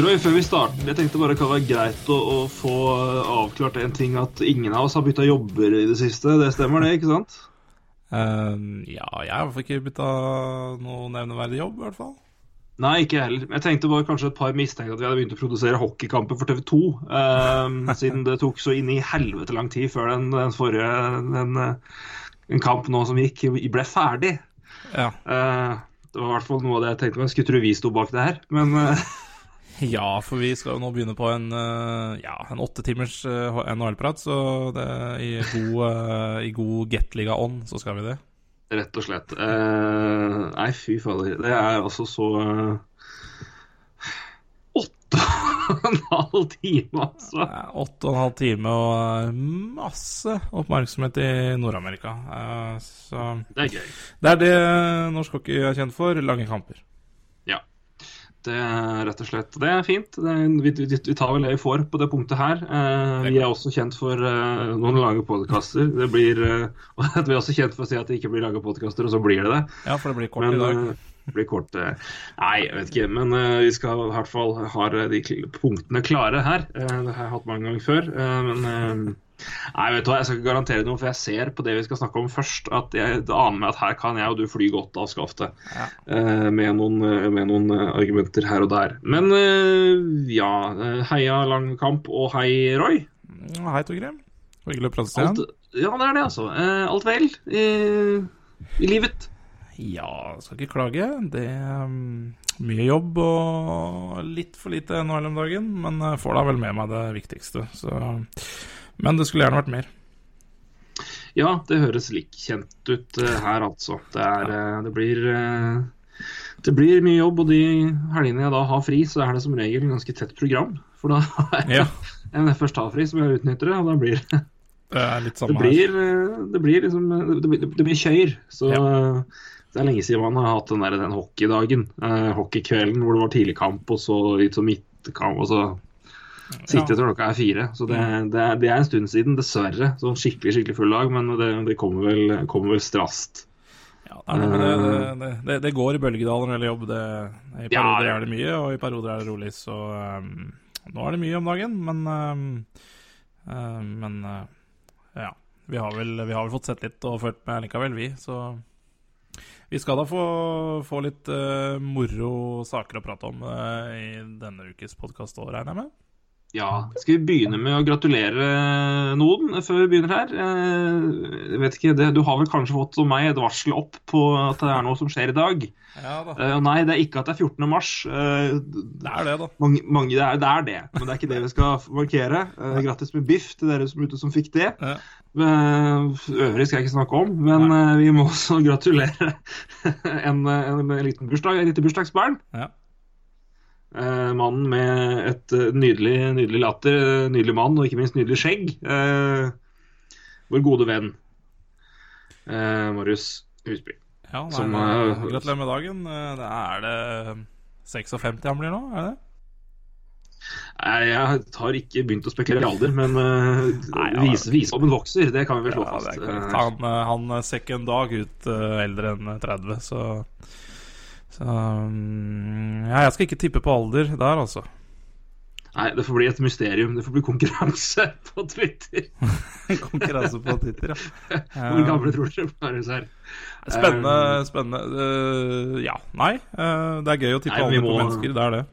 Roy, før vi starter, jeg tenkte bare det kan være greit å, å få avklart en ting. At ingen av oss har bytta jobber i det siste. Det stemmer, det? ikke sant? Ehm, ja, jeg har i hvert fall ikke bytta noe nevneverdig jobb, i hvert fall. Nei, ikke jeg heller. Jeg tenkte bare kanskje et par mistenkte at vi hadde begynt å produsere hockeykamper for TV 2. ehm, siden det tok så inn i helvete lang tid før den, den forrige den, eh, en kamp nå som gikk, ble ferdig. Ja. Uh, det var i hvert fall noe av det jeg tenkte men Jeg skulle tro vi sto bak det her. Men eh, ja, for vi skal jo nå begynne på en, eh, ja, en åtte timers eh, NHL-prat, så det, i god, uh, i god Gateliga-ånd så skal vi det. Rett og slett. Eh, nei, fy fader. Det er altså så eh, Åtte og en halv time, altså. Ja, Åtte og en halv time og eh, masse oppmerksomhet i Nord-Amerika. Eh, så Det er gøy. det er det norsk hockey er kjent for, lange kamper. Det er rett og slett Det er fint. Det er, vi, vi, tar vel det vi får på det punktet her. Eh, vi er også kjent for eh, noen lange podkaster. Eh, vi er også kjent for å si at det ikke blir lange podkaster, og så blir det det. Ja, for det blir kort Men i dag. eh, det blir kort eh, Nei, jeg vet ikke. Men eh, vi skal i hvert fall ha de punktene klare her. Det har jeg hatt mange ganger før. men Nei, vet du hva, jeg skal ikke garantere noe, for jeg ser på det vi skal snakke om først, at jeg aner meg at her kan jeg og du fly godt av skaftet. Ja. eh, med noen, eh, med noen eh, argumenter her og der. Men ja, heia lang kamp, og hei, Roy. Hei, Torgrim. Hyggelig å prate igjen. Ja, det er det, altså. Alt vel i, i livet? Ja, skal ikke klage. Det er um, mye jobb og litt for lite NHL om dagen, men jeg får da vel med meg det viktigste. Så. Men det skulle gjerne vært mer. Ja, det høres lik kjent ut eh, her, altså. Det, er, eh, det blir eh, Det blir mye jobb, og de helgene jeg da har fri, så er det som regel en ganske tett program. For da har jeg Ja, en først har fri som jeg utnytter det, og da blir det det er litt Det samme det blir, her. det blir liksom Det blir, det blir kjøyr. Så ja. det er lenge siden man har hatt den, der, den hockeydagen. Hockeykvelden hvor det var tidligkamp, og så litt sånn midtkamp, og så sitte til klokka er fire. Så det, det, er, det er en stund siden, dessverre. Sånn skikkelig skikkelig full dag, men det, det kommer, vel, kommer vel strast. Ja, det, det går i bølgedaler når det gjelder jobb. Det, I Ja, perioder det- er det mye, og i perioder er det rolig. Så um, nå er det mye om dagen, men um, uh, Men uh, ja. Vi har, vel, vi har vel fått sett litt og følt med likevel, vi. Så vi skal da få, få litt uh, moro saker å prate om uh, i denne ukes podkast òg, regner jeg med. Ja, Skal vi begynne med å gratulere noen før vi begynner her? Eh, Jeg vet ikke, det, Du har vel kanskje fått som meg et varsel opp på at det er noe som skjer i dag? Ja da. Eh, nei, det er ikke at det er 14. mars. Eh, Det er det, da. mange, mange, det, er, det er det, men det er ikke det vi skal markere. Grattis med biff til dere som ute som fikk det. Ja. Øvrig skal jeg ikke snakke om, men vi må også gratulere en, en, en liten bursdag, en liten bursdagsbarn. Ja. Eh, mannen med et eh, nydelig, nydelig latter, eh, nydelig mann og ikke minst nydelig skjegg. Eh, vår gode venn eh, Marius Husby. Ja, nei, Som, gratulerer med dagen. Det er det 56 han blir nå, er det? Nei, Jeg har ikke begynt å spekulere i alder, men uh, Nei, ja, vis, visdommen vokser. Det kan vi vel slå Ja, fast. Han, han ser ikke en dag ut eldre enn 30, så Så mm, Ja, jeg skal ikke tippe på alder der, altså. Nei, det får bli et mysterium. Det får bli konkurranse på Twitter. Konkurranse på Twitter, ja. Hvor gamle tror dere Marius er? Spennende. spennende Uh, Ja, nei. uh, det er gøy å tippe Nei, alder alder på mennesker. Det er det.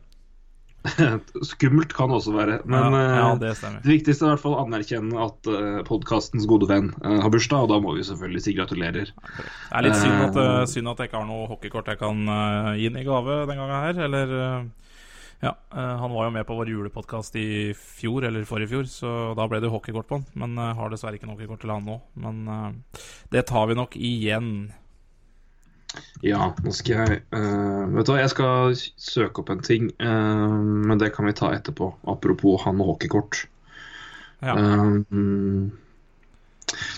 Skummelt kan også være. Men ja, ja, eh, det det viktigste er i hvert fall å anerkjenne at uh, podkastens gode venn eh, har bursdag, og da må vi selvfølgelig si gratulerer. Det er litt synd at, Eh, eh, synd at jeg ikke har noe hockeykort jeg kan uh, gi den i gave den gangen her. Eller eh, Ja, eh, han var jo med på vår julepodkast i fjor, eller forrige fjor, så da ble det jo hockeykort på han. Men har dessverre ikke noe hockeykort til han nå. Men eh, det tar vi nok igjen. Ja, nå skal jeg uh, Vet du hva, jeg skal søke opp en ting, uh, men det kan vi ta etterpå. Apropos han og hockeykort. Ja. Um,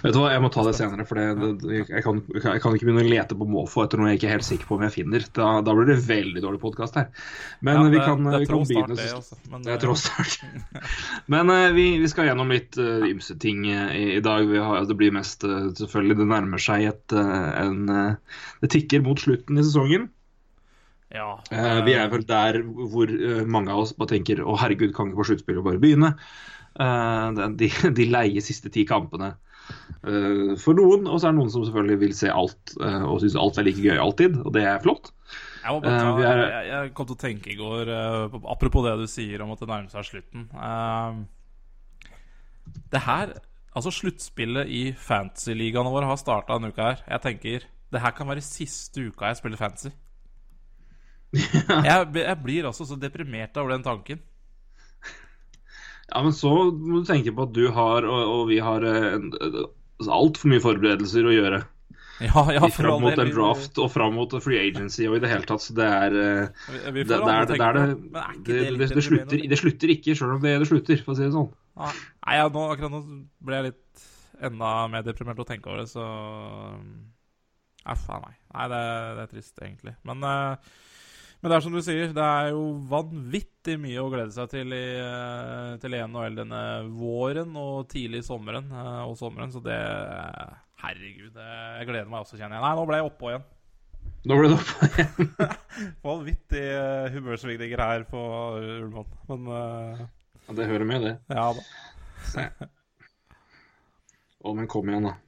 vet du hva, jeg må ta det senere, for det, det, jeg, kan, jeg kan ikke begynne å lete på måfå etter noe jeg ikke er helt sikker på om jeg finner. Da, da blir det veldig dårlig podkast her. Men Ja, vi kan, det er vi kan begynne det også, men, det er tross tråstart. Men uh, vi, vi skal gjennom litt uh, ymse ting uh, i, i dag. Vi har, det blir mest uh, selvfølgelig Det nærmer seg et eh, en, eh, Det tikker mot slutten i sesongen. Ja, Eh, vi er vel der hvor eh, mange av oss bare tenker å herregud, kan ikke på sluttspillet bare begynne? Eh, de, de leie siste ti kampene eh, for noen, og så er det noen som selvfølgelig vil se alt eh, og syns alt er like gøy alltid, og det er flott. Jeg, Eh, ta, er- jeg, jeg kom til å tenke i går, eh, apropos det du sier om at det nærmer seg slutten eh, Det her, altså sluttspillet i fantasy-ligaene våre har starta denne uka her. Jeg tenker det her kan være siste uka jeg spiller fantasy. jeg, jeg blir også så deprimert over den tanken. Ja, men så må du tenke på at du har, og, og vi har, uh, altfor mye forberedelser å gjøre. Ja, ja, fram mot en draft og fram mot free agency og i det hele tatt. Så det er eh, det, det, er, er er slutter, det slutter ikke, sjøl om det, det slutter, for å si det sånn. Nei, ja, nå, akkurat nå ble jeg litt enda mer deprimert å tenke over det, så Nei, faen nei. Nei, det, det er trist, egentlig. Men, eh, men det er som du sier, det er jo vanvittig mye å glede seg til i, eh, til NHL denne våren og tidlig sommeren eh, og sommeren, så det Herregud, jeg gleder meg også, kjenner jeg. Nei, nå ble jeg oppå igjen. Nå ble du oppå igjen. Vanvittig uh, humørsvingninger her på Ullmann. Men uh... Ja, det hører med, det. ja da. Å, men kom igjen, da.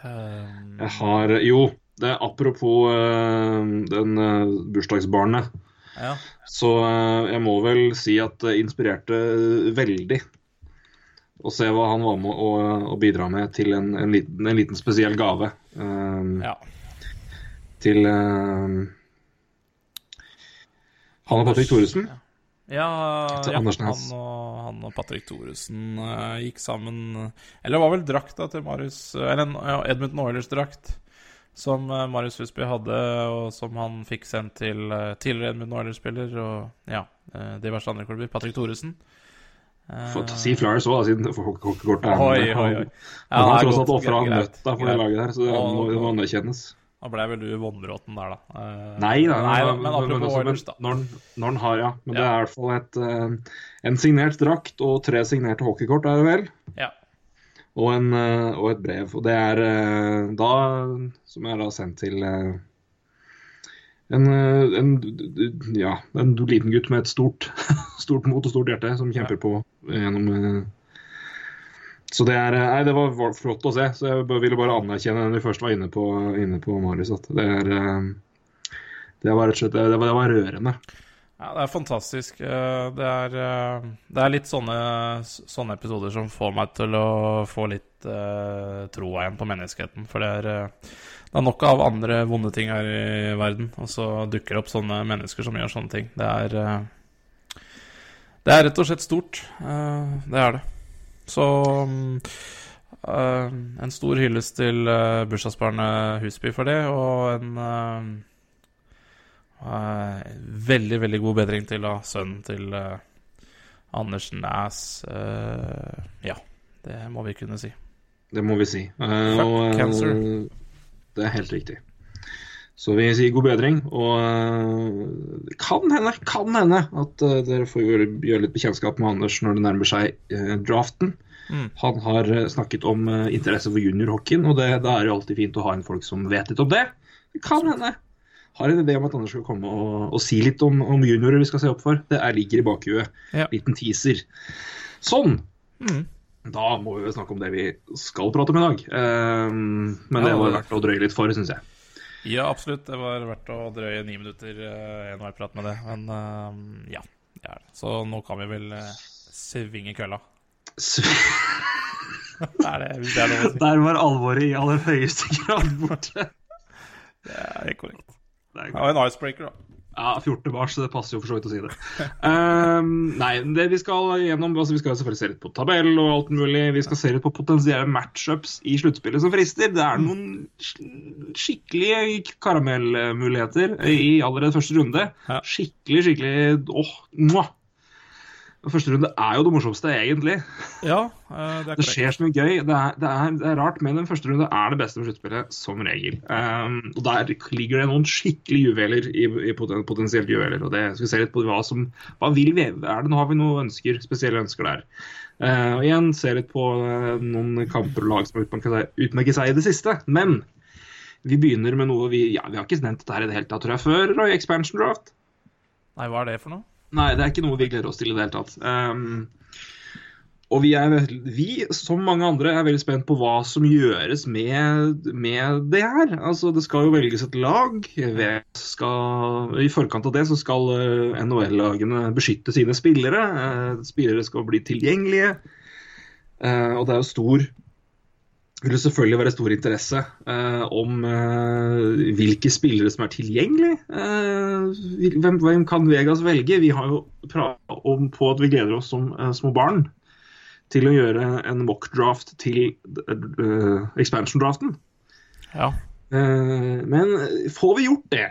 Um, Jeg har Jo, det er apropos uh, den uh, bursdagsbarnet. ja. Så uh, jeg må vel si at det inspirerte veldig å se hva han var med å, å bidra med til en, en, liten, en liten spesiell gave. ja. Til han og Patrick Thoresen. Ja, ja han, og, han og Patrick Thoresen gikk sammen Eller det var vel drakta til Marius Eller Edmund Oilers-drakt som eh, Marius Husby hadde, og som han fikk sendt til eh, tidligere Edmund Oilers-spiller og ja, eh, diverse andre klubber. Patrick Thoresen. Si Flyers òg, siden hockeykortet er med. oi, oi. Han, har tross alt ofra nøtta for det laget der, så det må, det må anerkjennes. Da ble vel du vånbråten der, da. Nei da, nei, da, men, men apropos altså, Oilers, da. Når, han- når han har, ja. Men det er i hvert fall et, en signert drakt og tre signerte hockeykort, er det vel? Ja. Og, en, eh, og et brev. Og det er eh, da, som jeg har sendt til eh, en, en, ja, en liten gutt med et stort, stort mot og stort hjerte som kjemper på gjennom Så det er Nei, det var flott å se. Så jeg ville bare anerkjenne den vi først var inne på, inne på Marius. At det er Det var rett og slett Det var, det var rørende. Ja, det er fantastisk. Eh, Det er, eh, det er litt sånne, sånne episoder som får meg til å få litt uh, troa igjen på menneskeheten. For det er, det er nok av andre vonde ting her i verden, og så dukker det opp sånne mennesker som gjør sånne ting. Det er Det er rett og slett stort. Det er det. Så en stor hyllest til bursdagsbarnet Husby for det, og en veldig, veldig god bedring til da, sønnen til Andersen Anders Næs. Eh, ja, det må vi kunne si. Det må vi si. Eh, Fuck og, eh, cancer. Det er helt riktig. Så vi sier god bedring. Og eh, det kan hende, kan hende at eh, dere får gjøre, gjøre litt bekjentskap med Anders når det nærmer seg eh, draften. Mm. Han har eh, snakket om eh, interesse for juniorhockeyen, og det, da er det jo alltid fint å ha en folk som vet litt om det. Det kan hende. Har en idé om at Anders skal komme og, og si litt om, om juniorer vi skal se opp for. Det er, ligger i bakhuet. Ja. Liten teaser. Sånn. Mm. Da må vi snakke om det vi skal prate om i dag. Um, men det var verdt å drøye litt for, syns jeg. Ja, absolutt. Det var verdt å drøye ni minutter uh, en prat med det. Men uh, ja, det er det. Så nå kan vi vel uh, svinge kølla. Er det, det er si. Der var alvoret i aller høyeste grad borte. Det er helt korrekt. Det er Ja, en icebreaker, da. Ja, 14. mars, det passer jo for så vidt å si det. Um, nei, det vi skal gjennom altså Vi skal selvfølgelig se litt på tabell og alt mulig. Vi skal se litt på potensielle matchups i sluttspillet som frister. Det er noen sk- skikkelige karamellmuligheter i allerede første runde. Skikkelig, skikkelig åh, mwah. Første runde er jo det morsomste, egentlig. Ja, eh, det er Det skjer så mye gøy. Det er, det er, det er rart, men den første runde er det beste med sluttspillet, som regel. Um, og Der ligger det noen skikkelig juveler i, i poten, potensielt juveler. og det skal vi se litt på hva som Hva vil vi? Er det, nå har vi noen ønsker, spesielle ønsker der. Uh, og igjen, se litt på uh, noen kamper og lag som har utmerket seg i det siste. Men vi begynner med noe vi Ja, vi har ikke nevnt dette her i det hele tatt, tror jeg, før. Roy Expansion Draft. Nei, hva er det for noe? Nei, det er ikke noe vi gleder oss til i det hele tatt. Um, og vi, er, vi, som mange andre, er veldig spent på hva som gjøres med, med det her. Altså, Det skal jo velges et lag. Skal, I forkant av det så skal eh, NHL-lagene beskytte sine spillere. Eh, spillere skal bli tilgjengelige. Eh, og det er jo stor vil det selvfølgelig være stor interesse eh, om eh, hvilke spillere som er tilgjengelige. Eh, hvem, hvem kan Vegas velge? Vi har jo prata om på at vi gleder oss som eh, små barn til å gjøre en mock-draft til eh, expansion-draften. Ja. Eh, men får vi gjort det?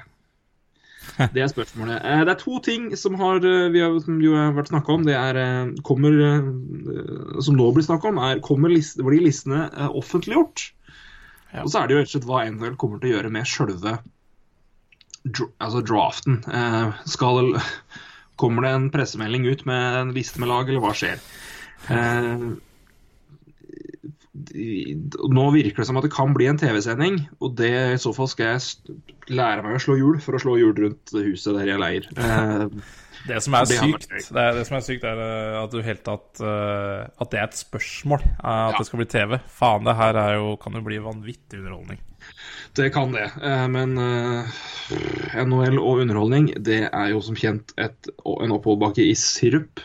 Det er spørsmålet. Eh, det er to ting som, har, eh, vi har, som jo har vært snakka om. Det er eh, kommer, Som nå blir snakka om, er kommer list, blir listene offentliggjort. Ja. Og så er det jo rett og slett hva NHL kommer til å gjøre med sjølve altså draften. Skal, kommer det en pressemelding ut med en liste med lag, eller hva skjer? Nå virker det som at det kan bli en TV-sending, og det i så fall skal jeg lære meg å slå hjul for å slå hjul rundt huset der jeg leier. Eh, Det som er Det sykt, det, er, det som er sykt er eh, at du helt tatt eh, At det er et spørsmål, at Ja. det skal bli TV. Faen, det her er jo, kan jo bli vanvittig underholdning. det kan det, men NHL og underholdning det er jo som kjent et, en oppoverbakke i sirup.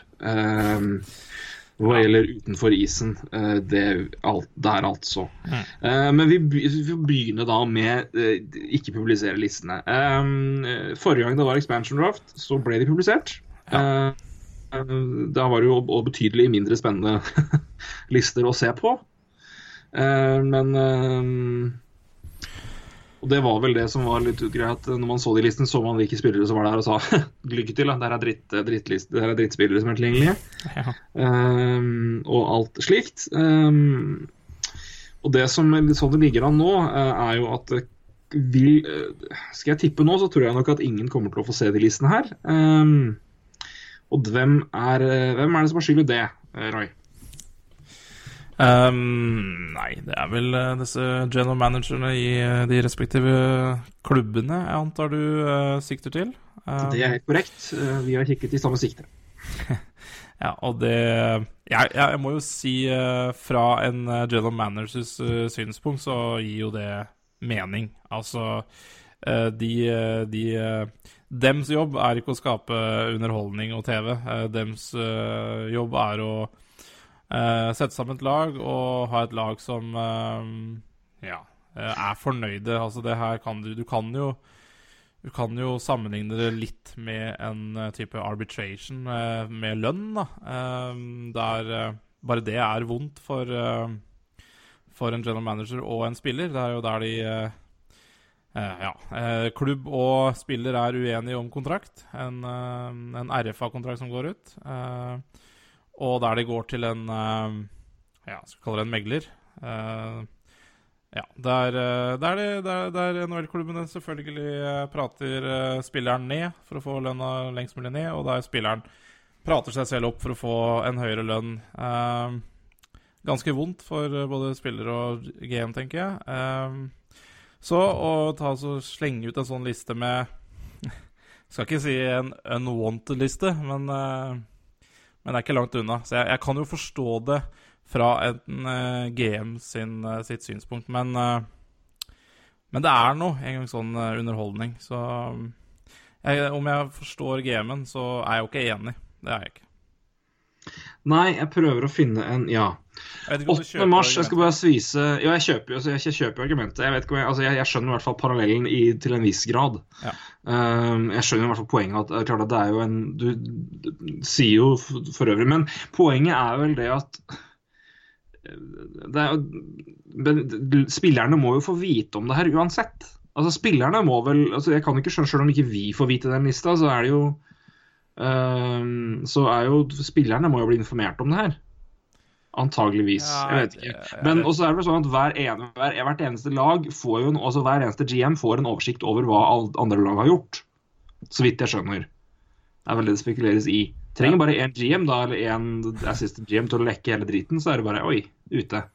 Eh, hva gjelder utenfor isen, det det alt, der altså. Eh, men vi, vi får begynne da med eh, ikke publisere listene. Eh, forrige gang det var expansion draft, så ble de publisert. Ja. eh, da var det jo og betydelig mindre spennende lister å se på. Eh, men eh, Og det var vel det som var litt greit. Når man så de listene, så man hvilke spillere som var der, og sa lykke til. Der er, dritt, drittlist, der er drittspillere som er tilgjengelige. Ja. Um, og alt slikt. Um, og det som sånn det ligger an nå, eh, er jo at det vil eh, Skal jeg tippe nå, så tror jeg nok at ingen kommer til å få se de listene her. Um, og hvem er, eh, hvem er det som har skyld i det, eh, Roy? Ehm, nei, det er vel uh, disse general managerne i uh, de respektive klubbene jeg antar du uh, sikter til. Ehm, Det er helt korrekt. Vi har kikket i samme sikte. Ja, og det Jeg, jeg må jo si fra en general managers synspunkt så gir jo det mening. Altså de, de Dems jobb er ikke å skape underholdning og TV. Dems jobb er å eh, sette sammen et lag og ha et lag som eh, ja, eh, er fornøyde. Altså det her kan du Du kan jo du kan jo sammenligne det litt med en type arbitration med lønn, da. Der bare det er vondt for, for en general manager og en spiller. Det er jo der de Ja. klubb og spiller er uenige om kontrakt. En, en RFA-kontrakt som går ut. Og der de går til en eh, Ja, skal vi kalle det en megler. Eh, ja, der, eh, der, der, der NHL-klubbene selvfølgelig prater spilleren ned for å få lønna lengst mulig ned, og der spilleren prater seg selv opp for å få en høyere lønn. Ganske vondt for både spiller og GM, tenker jeg. Så å ta så slenge ut en sånn liste med Skal ikke si en unwanted-liste, men, men det er ikke langt unna. Så jeg, jeg kan jo forstå det fra en uh, GM sin, uh, sitt synspunkt. Men, eh, men det er noe en gang sånn eh, underholdning. Så jeg, om jeg forstår GM-en, så er jeg jo ikke enig. Det er jeg ikke. Nei, jeg prøver å finne en Ja. Jeg vet ikke om du 8. mars, jeg skal bare svise Ja, jeg kjøper jo altså, jeg, kjøper argumentet. Jeg, vet ikke jeg, altså, jeg, jeg skjønner i hvert fall parallellen i, til en viss grad. Ja. Um, jeg skjønner i hvert fall poenget at klart at det er jo en Du, du sier jo for, for øvrig, men poenget er vel det at det er, Spillerne må jo få vite om det her uansett. Altså Spillerne må vel altså Jeg kan ikke skjønne, selv om ikke vi får vite den lista, så er det jo Så er jo Spillerne må jo bli informert om det her. Antageligvis. Ja, jeg vet ikke. Men også er det sånn at hver, ene, hver, hvert eneste lag får jo en, altså hver eneste GM får en oversikt over hva andre lag har gjort. Så vidt jeg skjønner. Det er vel det det spekuleres i. Trenger bare én GM da, eller én assistant GM til å lekke hele driten, så er det bare oi, ute.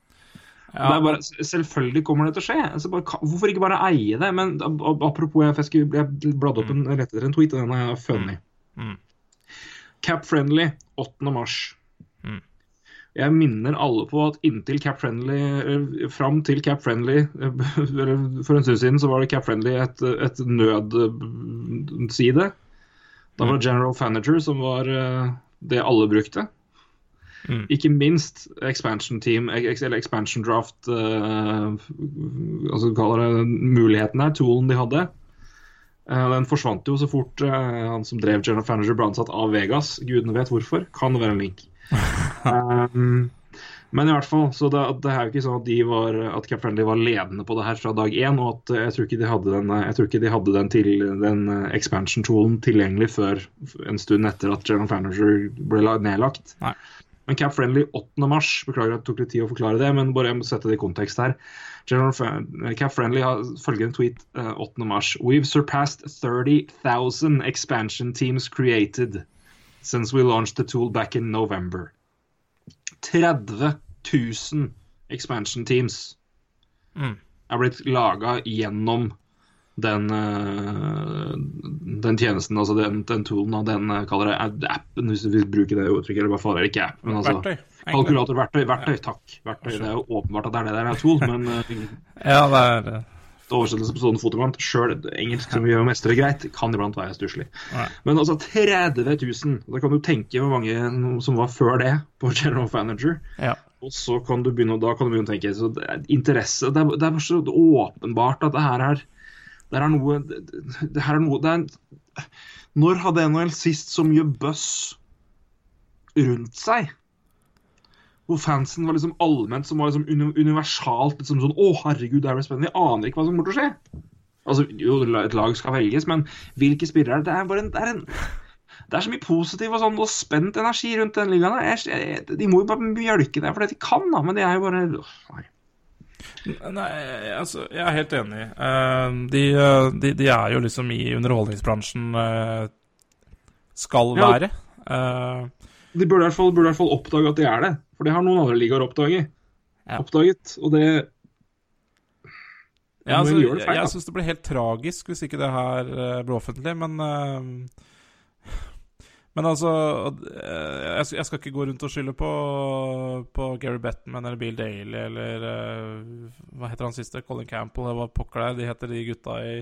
Det er bare, selvfølgelig kommer det til å skje. Altså bare, hvorfor ikke bare eie det? Men apropos, jeg, jeg, bladde opp en, etter en tweet, og den er jeg funnet. Mm. Cap Friendly 8. mars. Mm. Jeg minner alle på at inntil Cap Friendly, eh, fram til Cap Friendly, eh, for en stund siden, så var det Cap Friendly et, et nødside. Da var det General Fanager som var eh, det alle brukte. Mm. Ikke minst expansion team, eller expansion draft eh, Altså kaller det muligheten her, toolen de hadde. Eh, den forsvant jo så fort eh, han som drev General Fanager ble ansatt av Vegas. Gudene vet hvorfor. Kan det være en link. um, men i hvert fall, så det, det er jo ikke sånn at, de var, at Cap Friendly var ledende på det her fra dag én. Og at eh, jeg tror ikke de hadde den, jeg tror ikke de hadde den, til, den expansion-toolen tilgjengelig før en stund etter at General Fanager ble nedlagt. Nei. Men Cap Friendly 8. mars, beklager at det tok litt tid å forklare det, men bare jeg må sette det i kontekst her. General Fa- Cap Friendly har følgende tweet eh, 8. mars. We've surpassed 30,000 expansion teams created since we launched the tool back in November. 30 000 expansion teams Mm. er blitt laga gjennom den, eh, den tjenesten, altså den, den toolen og den eh, kaller jeg appen, hvis du vil bruke det uttrykket, eller hva faen er det ikke app, men altså Verktøy. Kalkulator, verktøy, verktøy, takk. Verktøy, Det er jo åpenbart at det er det der er tool, men uh, Ja, det er det oversettelse på sånn fotobant, sjøl engelsk som vi gjør mestre greit, kan iblant være stusslig. Men altså 30 000, da kan du tenke hvor mange som var før det på General Manager. Ja. Og så kan du begynne, da kan du begynne å tenke så det er interesse, det er, det er bare så åpenbart at det her er det er noe det, her er noe det er, Når hadde NHL sist så mye buzz rundt seg? Hvor fansen var liksom allment som var liksom universalt liksom sånn Å, herregud, det er vel spennende. Vi aner ikke hva som kommer til å skje. Altså, jo, et lag skal velges, men hvilke spillere er det? Er bare en, det er en det er så mye positiv og sånn og spent energi rundt den ligaen. de må jo bare mjølke det, for det de kan, da. Men det er jo bare åh, Nei. Nei, altså, jeg er helt enig. Eh, de, eh, de, de er jo liksom i underholdningsbransjen eh, skal være. Ja, De burde i, hvert fall, burde i hvert fall oppdage at de er det. For det har noen andre ligaer oppdaget. Ja. Oppdaget. Og det ja, altså, jeg jeg syns det blir helt tragisk hvis ikke det her blir ble offentlig, men eh, Men altså eh, jeg, skal- ikke gå rundt og skylde på, på Gary Bettman eller Bill Daly eller eh, Hva heter han siste? Colin Campbell, det hva pokker det er. De heter de gutta i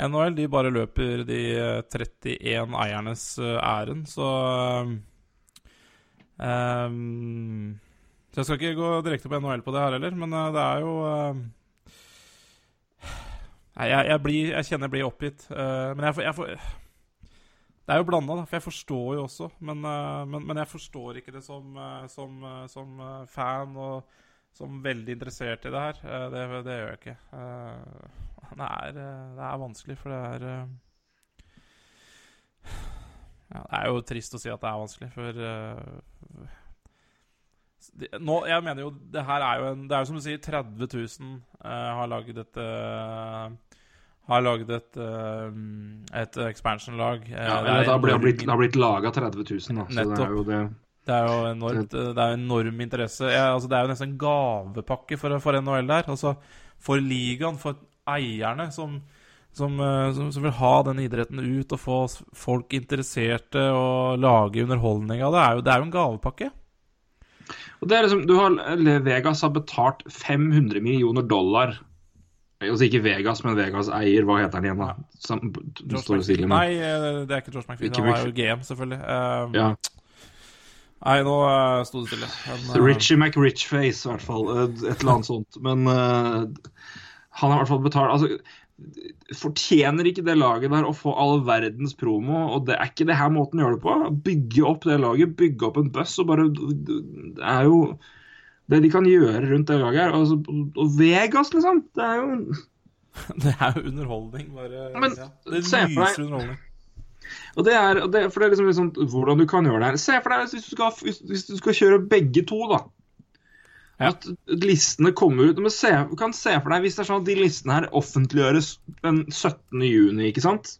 NHL. De bare løper de eh, 31 eiernes eh, ærend, så ehm, Så jeg skal ikke gå direkte på NHL på det her heller, men det er jo um, Nei, jeg, jeg, blir, jeg kjenner jeg blir oppgitt. Uh, men jeg får, jeg får Det er jo blanda, for jeg forstår jo også. Men, eh, men, men jeg forstår ikke det som, eh, som, eh, som fan og som veldig interessert i det her. Det, det gjør jeg ikke. Det, er, det er vanskelig, for det er ja, Det er jo trist å si at det er vanskelig, for nå, jeg mener jo Det her er jo en Det er jo som du sier, 30 000 eh, har laget dette Har laget et eh, Et expansion-lag. Eh, ja, det det har blitt, har blitt, har blitt laga 30 000, da. Så det Nettopp. er jo det det er jo enormt Det er enorm interesse. Ja, altså, det er jo nesten en gavepakke for, for NHL der. Altså, for ligaen, for eierne som, som, eh, som, som vil ha den idretten ut og få folk interesserte og lage underholdning av det, er jo, det er jo en gavepakke. Og det er liksom, du har, Vegas har betalt 500 millioner dollar Altså ikke Vegas, men Vegas eier. Hva heter han igjen, da? Som, George står stille, men- Nei, eh, det er ikke George McPhee. Han er jo GM, selvfølgelig. Um, Ja. Nei, nå uh, sto det stille. Men, uh, Richie McRichface, i hvert fall. Et eller annet sånt. Men uh, han har i hvert fall betalt altså, Fortjener ikke det laget der å få all verdens promo? Og det er ikke det her måten å gjøre det på. Bygge opp det laget, bygge opp en buss og bare Det er jo det de kan gjøre rundt det laget her. Altså, og Vegas, liksom. Det er jo det er jo underholdning, bare. Men, ja. Det deg- underholdning. Og det er, og det, for det er liksom, liksom hvordan du kan gjøre det her. Se for deg hvis du skal, hvis, hvis du skal kjøre begge to, da. Ja. At listene kommer ut. Men se, kan se for deg hvis det er sånn at de listene her offentliggjøres den 17. juni, ikke sant?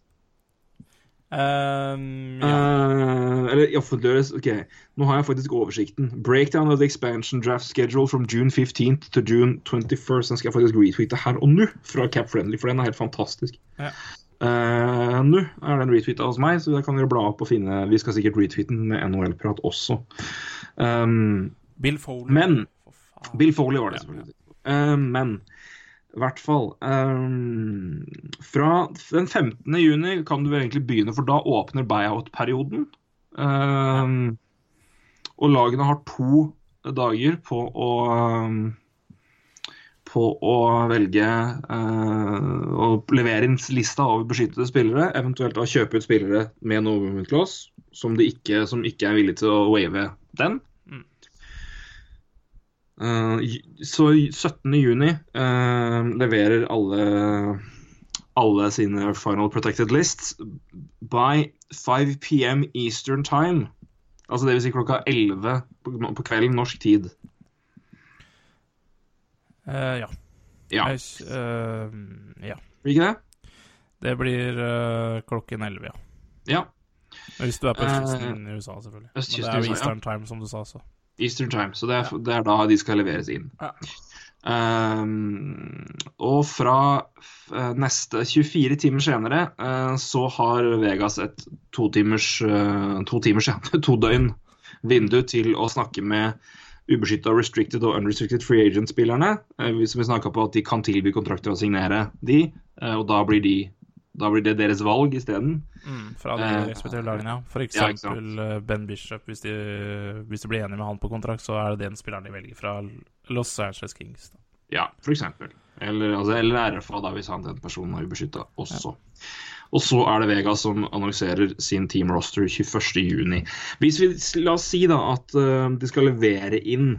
Ehm, ja. Eh, eller offentliggjøres OK, nå har jeg faktisk oversikten. Breakdown of the expansion draft schedule from June 15th to June 21st. Den skal jeg faktisk retweete her og nå fra Cap Friendly, for den er helt fantastisk. Ja. Uh, nå er den retweeta hos meg, så da kan dere bla opp og finne Vi skal sikkert retweete den med NHL-prat også. Um, Bill Foley. Men- Bill Foley var det, Ja. selvfølgelig. Eh, men i hvert fall Um, Fra den 15. juni kan du vel egentlig begynne, for da åpner buyout-perioden. Um, og lagene har to dager på å på å velge uh, å levere inn lista over beskyttede spillere, eventuelt da kjøpe ut spillere med en movement som, ikke, som ikke er villige til å wave den. Eh, så 17. juni eh, leverer alle alle sine final protected lists by 5 PM Eastern time. Altså det vil si klokka 11 på, på kvelden norsk tid. Uh, ja. Ja, Jeg, uh, ja. blir ikke det? Det blir uh, klokken 11, ja. Ja. Hvis du er på østkysten i USA, selvfølgelig. Men det er jo Eastern ja. Time, som du sa. så. Eastern time. Så det er, det er da de skal leveres inn. Ja. Um, og fra eh, neste 24 timer senere uh, så har Vegas et to timers, uh, to timers ja, to døgn vindu til å snakke med ubeskytta restricted og unrestricted free agent-spillerne. Uh, som vi snakka på at de kan tilby kontrakter og signere de, og da blir, de, da blir det deres valg isteden. Mm, fra de Eh, respektive lagene, ja. For ja, eksempel eh, Ben Bishop. Hvis de, hvis de blir enige med han på kontrakt, så er det den spilleren de velger fra Los Angeles Kings. Da. Ja, for eksempel. Eller, altså, eller RFA, da, hvis han den personen er ubeskytta også. Og så er det Vegas som annonserer sin team roster 21.6. Hvis vi La oss si da at uh, de skal levere inn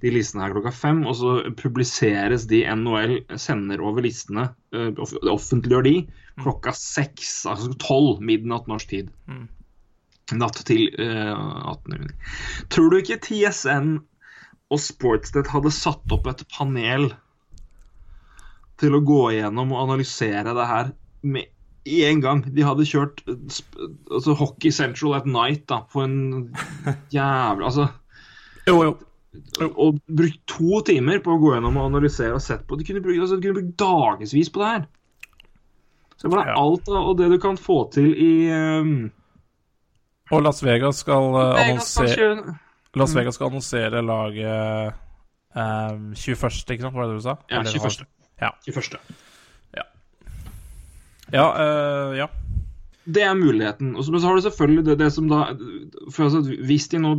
de listene her klokka fem, og så publiseres de NHL sender over listene, uh, offentliggjør de, klokka seks, altså tolv midnatt norsk tid. Mm. Natt til uh, 18. juni. Tror du ikke TSN og Sportsnet hadde satt opp et panel til å gå igjennom og analysere det her med en gang? De hadde kjørt eh, altså, Hockey Central at night da, på en jævla Altså Jo, jo. Og brukt to timer på å gå gjennom og analysere og sett på. De kunne brukt, altså, de kunne brukt dagevis på det her. Se på det, Ja. alt og det du kan få til i um, Og Las Vegas skal uh, annonsere Las Vegas skal annonsere laget um, 21., ikke sant? Var det det du sa? Ja, 21. Ja. 21. Ja, eh, ja. Det er muligheten. Og så, men så har du selvfølgelig det, det som da altså, Hvis de nå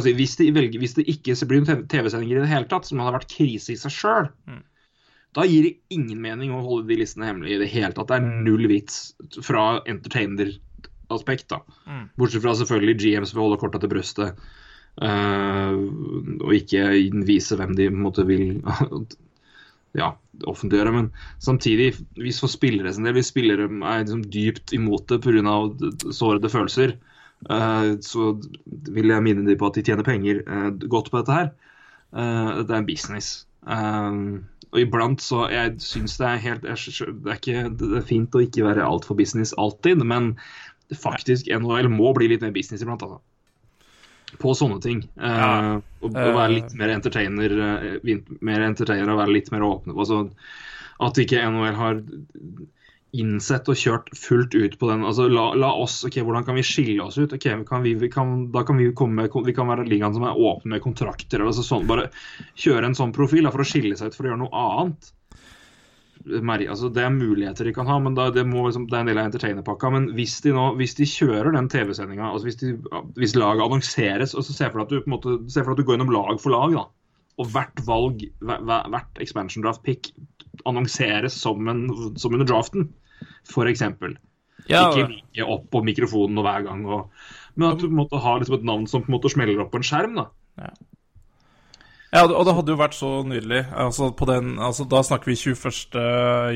si, hvis, de velger, hvis det ikke blir noen TV-sendinger i det hele tatt, som hadde vært krise i seg sjøl, Mm. da gir det ingen mening å holde de listene hemmelige i det hele tatt. Det er null vits fra entertainer-aspekt, da. Mm. Bortsett fra selvfølgelig GMs vil holde korta til brystet. eh, og ikke vise hvem de måtte vil ja, offentliggjøre. Men samtidig, hvis for spillere sin del, hvis spillere er liksom dypt imot det pga. sårede følelser, eh, så vil jeg minne dem på at de tjener penger eh, godt på dette her. Eh, det er en business. Og iblant så Jeg syns det er helt det, er ikke, det er fint å ikke være altfor business alltid, men faktisk NHL må bli litt mer business iblant, altså. På sånne ting. Ja. Uh, og, og være litt mer entertainer, eh, mer entertainer og være litt mer åpne. Altså, at ikke NHL har innsett og kjørt fullt ut på den. Altså, la, la oss, ok, Hvordan kan vi skille oss ut? Ok, kan vi, vi kan, Da kan vi komme med, vi kan være ligaen som er åpne med kontrakter. Altså sånn, bare kjøre en sånn profil da, for å skille seg ut for å gjøre noe annet. Altså Det er muligheter de kan ha, men da, det, må, liksom, det er en del av entertainerpakka. Men hvis de nå, hvis de kjører den TV-sendinga, altså hvis, de, hvis laget annonseres og så Se for deg at at du går gjennom lag for lag, da. Og hvert valg, hver, hver- hvert expansion draft pick annonseres som, en, som under draften, f.eks. Ja, Ikke like opp på mikrofonen og hver gang. Og, men at du på en måte har liksom et navn som på en måte smeller opp på en skjerm. da. Ja, og det hadde jo vært så nydelig. Altså, på den, altså, da snakker vi 21.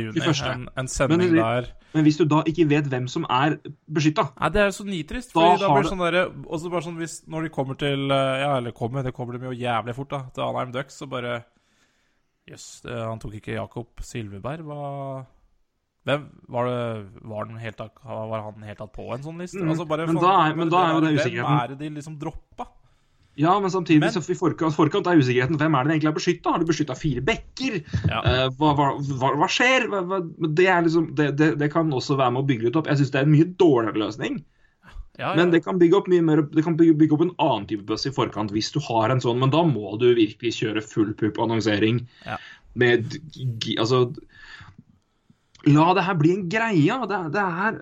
juni. 21.. En, en sending Men der Men hvis du da ikke vet hvem som er beskytta Nei, det er jo så nitrist. Da Fordi da, har blir det sånn derre også bare sånn hvis Når de kommer til eh, Ja, eller kommer, det kommer de jo jævlig fort, da. Til Anheim Ducks, så bare Jøss, yes, han tok ikke Jakob Silveberg. Hva Hvem Var det Var, helt, var han helt tatt på en sånn liste? Mm, Altså bare, men da er- men da er jo det Hvem er det de liksom droppa? Ja, men samtidig Men- så i forkant, forkant er usikkerheten hvem er det de egentlig har beskytta. Har du beskytta fire bekker? Ja. Uh, hva, hva, hva, hva skjer? Det, er liksom, det, det, det kan også være med å bygge litt opp. Jeg syns det er en mye dårligere løsning. Ja, ja. Men det kan bygge opp mye mer Det kan bygge, bygge opp en annen type buss i forkant hvis du har en sånn, men da må du virkelig kjøre full pupp annonsering Ja. med Altså La det her bli en greie. Det, det er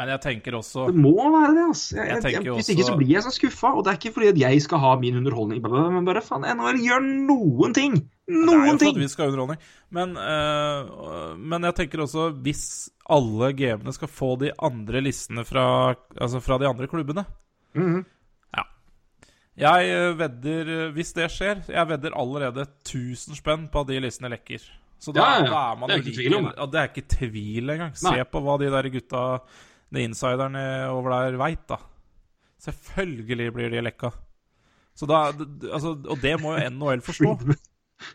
Men jeg tenker også Det må være det, altså. Jeg, Jeg jeg, hvis ikke så blir jeg så skuffa. Og det er ikke fordi at jeg skal ha min underholdning, men bare faen, NHL gjør noen ting! Det er jo Noen for ting! at vi skal ha underholdning. Men, øh, men jeg tenker også hvis alle GM-ene skal få de andre listene fra, altså fra de andre klubbene Mhm. Ja. Jeg øh, vedder øh, Hvis det skjer Jeg vedder allerede 1000 spenn på at de listene lekker. Så da, Ja, ja, ja. da er man Det er ikke like- tvil om det. Det er ikke tvil engang. Se Nei. på hva de der gutta, de insiderne over der, veit, da. Selvfølgelig blir de lekka. Så da, altså, og det må jo NHL forstå.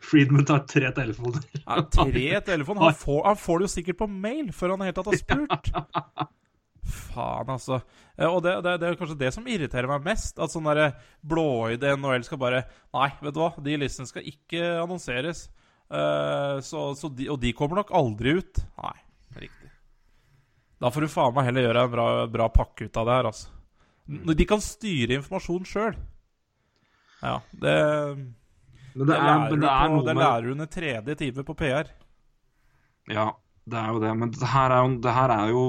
Friedman, tar tre telefoner. Ja, tre telefoner? Han får, han får det jo sikkert på mail før han det hele tatt har spurt. Faen, altså. Eh, Og det, det, det er kanskje det som irriterer meg mest. At sånn blåøyde NHL skal bare Nei, vet du hva, de listene skal ikke annonseres. Uh, så, så de, og de kommer nok aldri ut. Nei, riktig. Da får du faen meg heller gjøre en bra, bra pakke ut av det her, altså. De kan styre informasjon sjøl. Ja, det Men det det er, lærer, men det er på, noe det med lærer du under tredje time på PR. Ja, det er jo det. Men det her er jo, det her er jo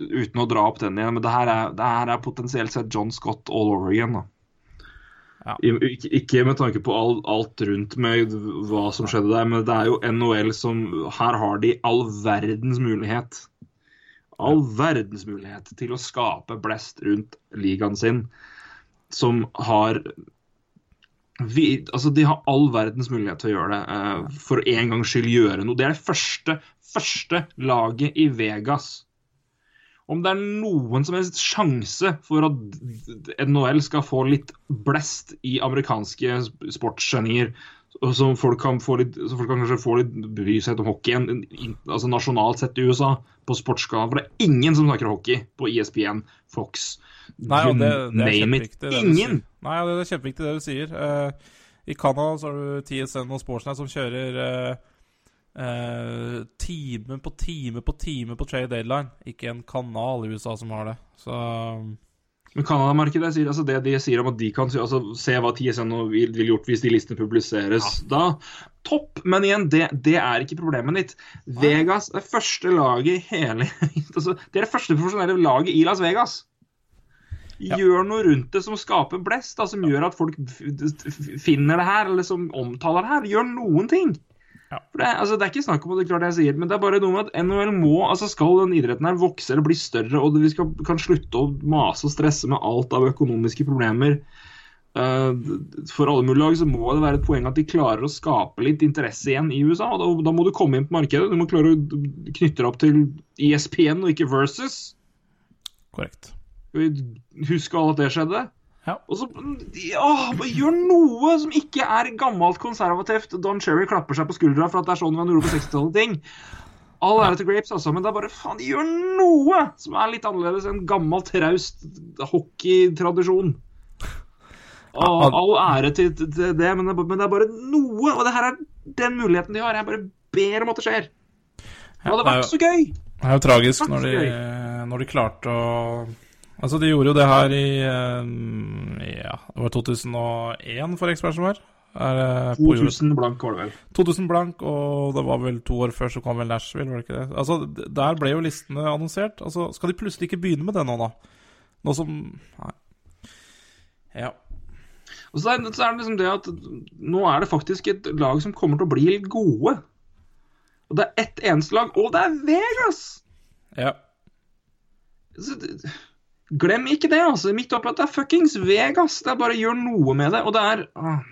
Uten å dra opp den igjen, men det her er, det her er potensielt sett John Scott all over again. da. Ja. Ikke, ikke med tanke på all, alt rundt med hva som skjedde der, men det er jo NHL som Her har de all verdens mulighet. All verdens mulighet til å skape blest rundt ligaen sin, som har vi, altså De har all verdens mulighet til å gjøre det. Uh, for en gangs skyld gjøre noe. Det er det første, første laget i Vegas. Om det er noen som helst sjanse for at NHL skal få litt blest i amerikanske sp- sportsgenier, som folk kan få litt, så folk kan kanskje få litt bry seg om hockeyen, altså nasjonalt sett i USA, på sportskanalen. For det er ingen som snakker hockey på ESPN, Fox, Nei, det, det name it. Det Ingen! Nei, det er kjempeviktig det du sier. Uh, I Canada så har du TSN og Sportsnet som kjører uh, uh, time på time på time på trade deadline. Ikke en kanal i USA som har det. Så Men Canada-markedet sier altså det de sier om at de kan altså, se hva TSN vil, vil gjort hvis de listene publiseres, da topp. Men igjen, det, det er ikke problemet ditt. Vegas er første laget i hele altså, Det er det første profesjonelle laget i Las Vegas. Gjør noe rundt det som skaper blest, da, som gjør at folk finner det her, eller som omtaler det her. Gjør noen ting. For det, altså, det er ikke snakk om det, klart jeg sier, men det er bare noe med at NHL må, altså skal den idretten her vokse eller bli større, og vi skal, kan slutte å mase og stresse med alt av økonomiske problemer uh, For alle mulige lag så må det være et poeng at de klarer å skape litt interesse igjen i USA. og Da, da må du komme inn på markedet. Du må klare å knytte deg opp til ESPN og ikke Versus. korrekt. Husk alt det skjedde. Ja. Og så ja, Gjør noe som ikke er gammelt konservativt. Don Cherry klapper seg på skuldra for at det er sånn man gjorde på 60-tallet. ting. All ære til Grapes, altså, men det er bare faen, de gjør noe som er litt annerledes enn gammel, traust hockeytradisjon. Og all ære til, til det, men det, er men det er bare noe. Og det her er den muligheten de har. Jeg bare ber om at det skjer. Det hadde det er vært så gøy! Det er jo tragisk når de, når de klarte å Altså, de gjorde jo det her i eh, Ja, det var 2001 for Expansion var. Er det på jordet? 2000 blank var det vel. 2000 blank, og det var vel to år før så kom vel Nashville, var det ikke det? Altså, Der ble jo listene annonsert. Altså, Skal de plutselig ikke begynne med det nå, da? Nå som Nei. Ja. Og så er, så er det liksom det at nå er det faktisk et lag som kommer til å bli litt gode. Og det er ett eneste lag, og det er Vegas! ja. Så, det- glem ikke det, altså. Midt oppi at det er fuckings Vegas. Det er bare gjør noe med det. Og det er ah.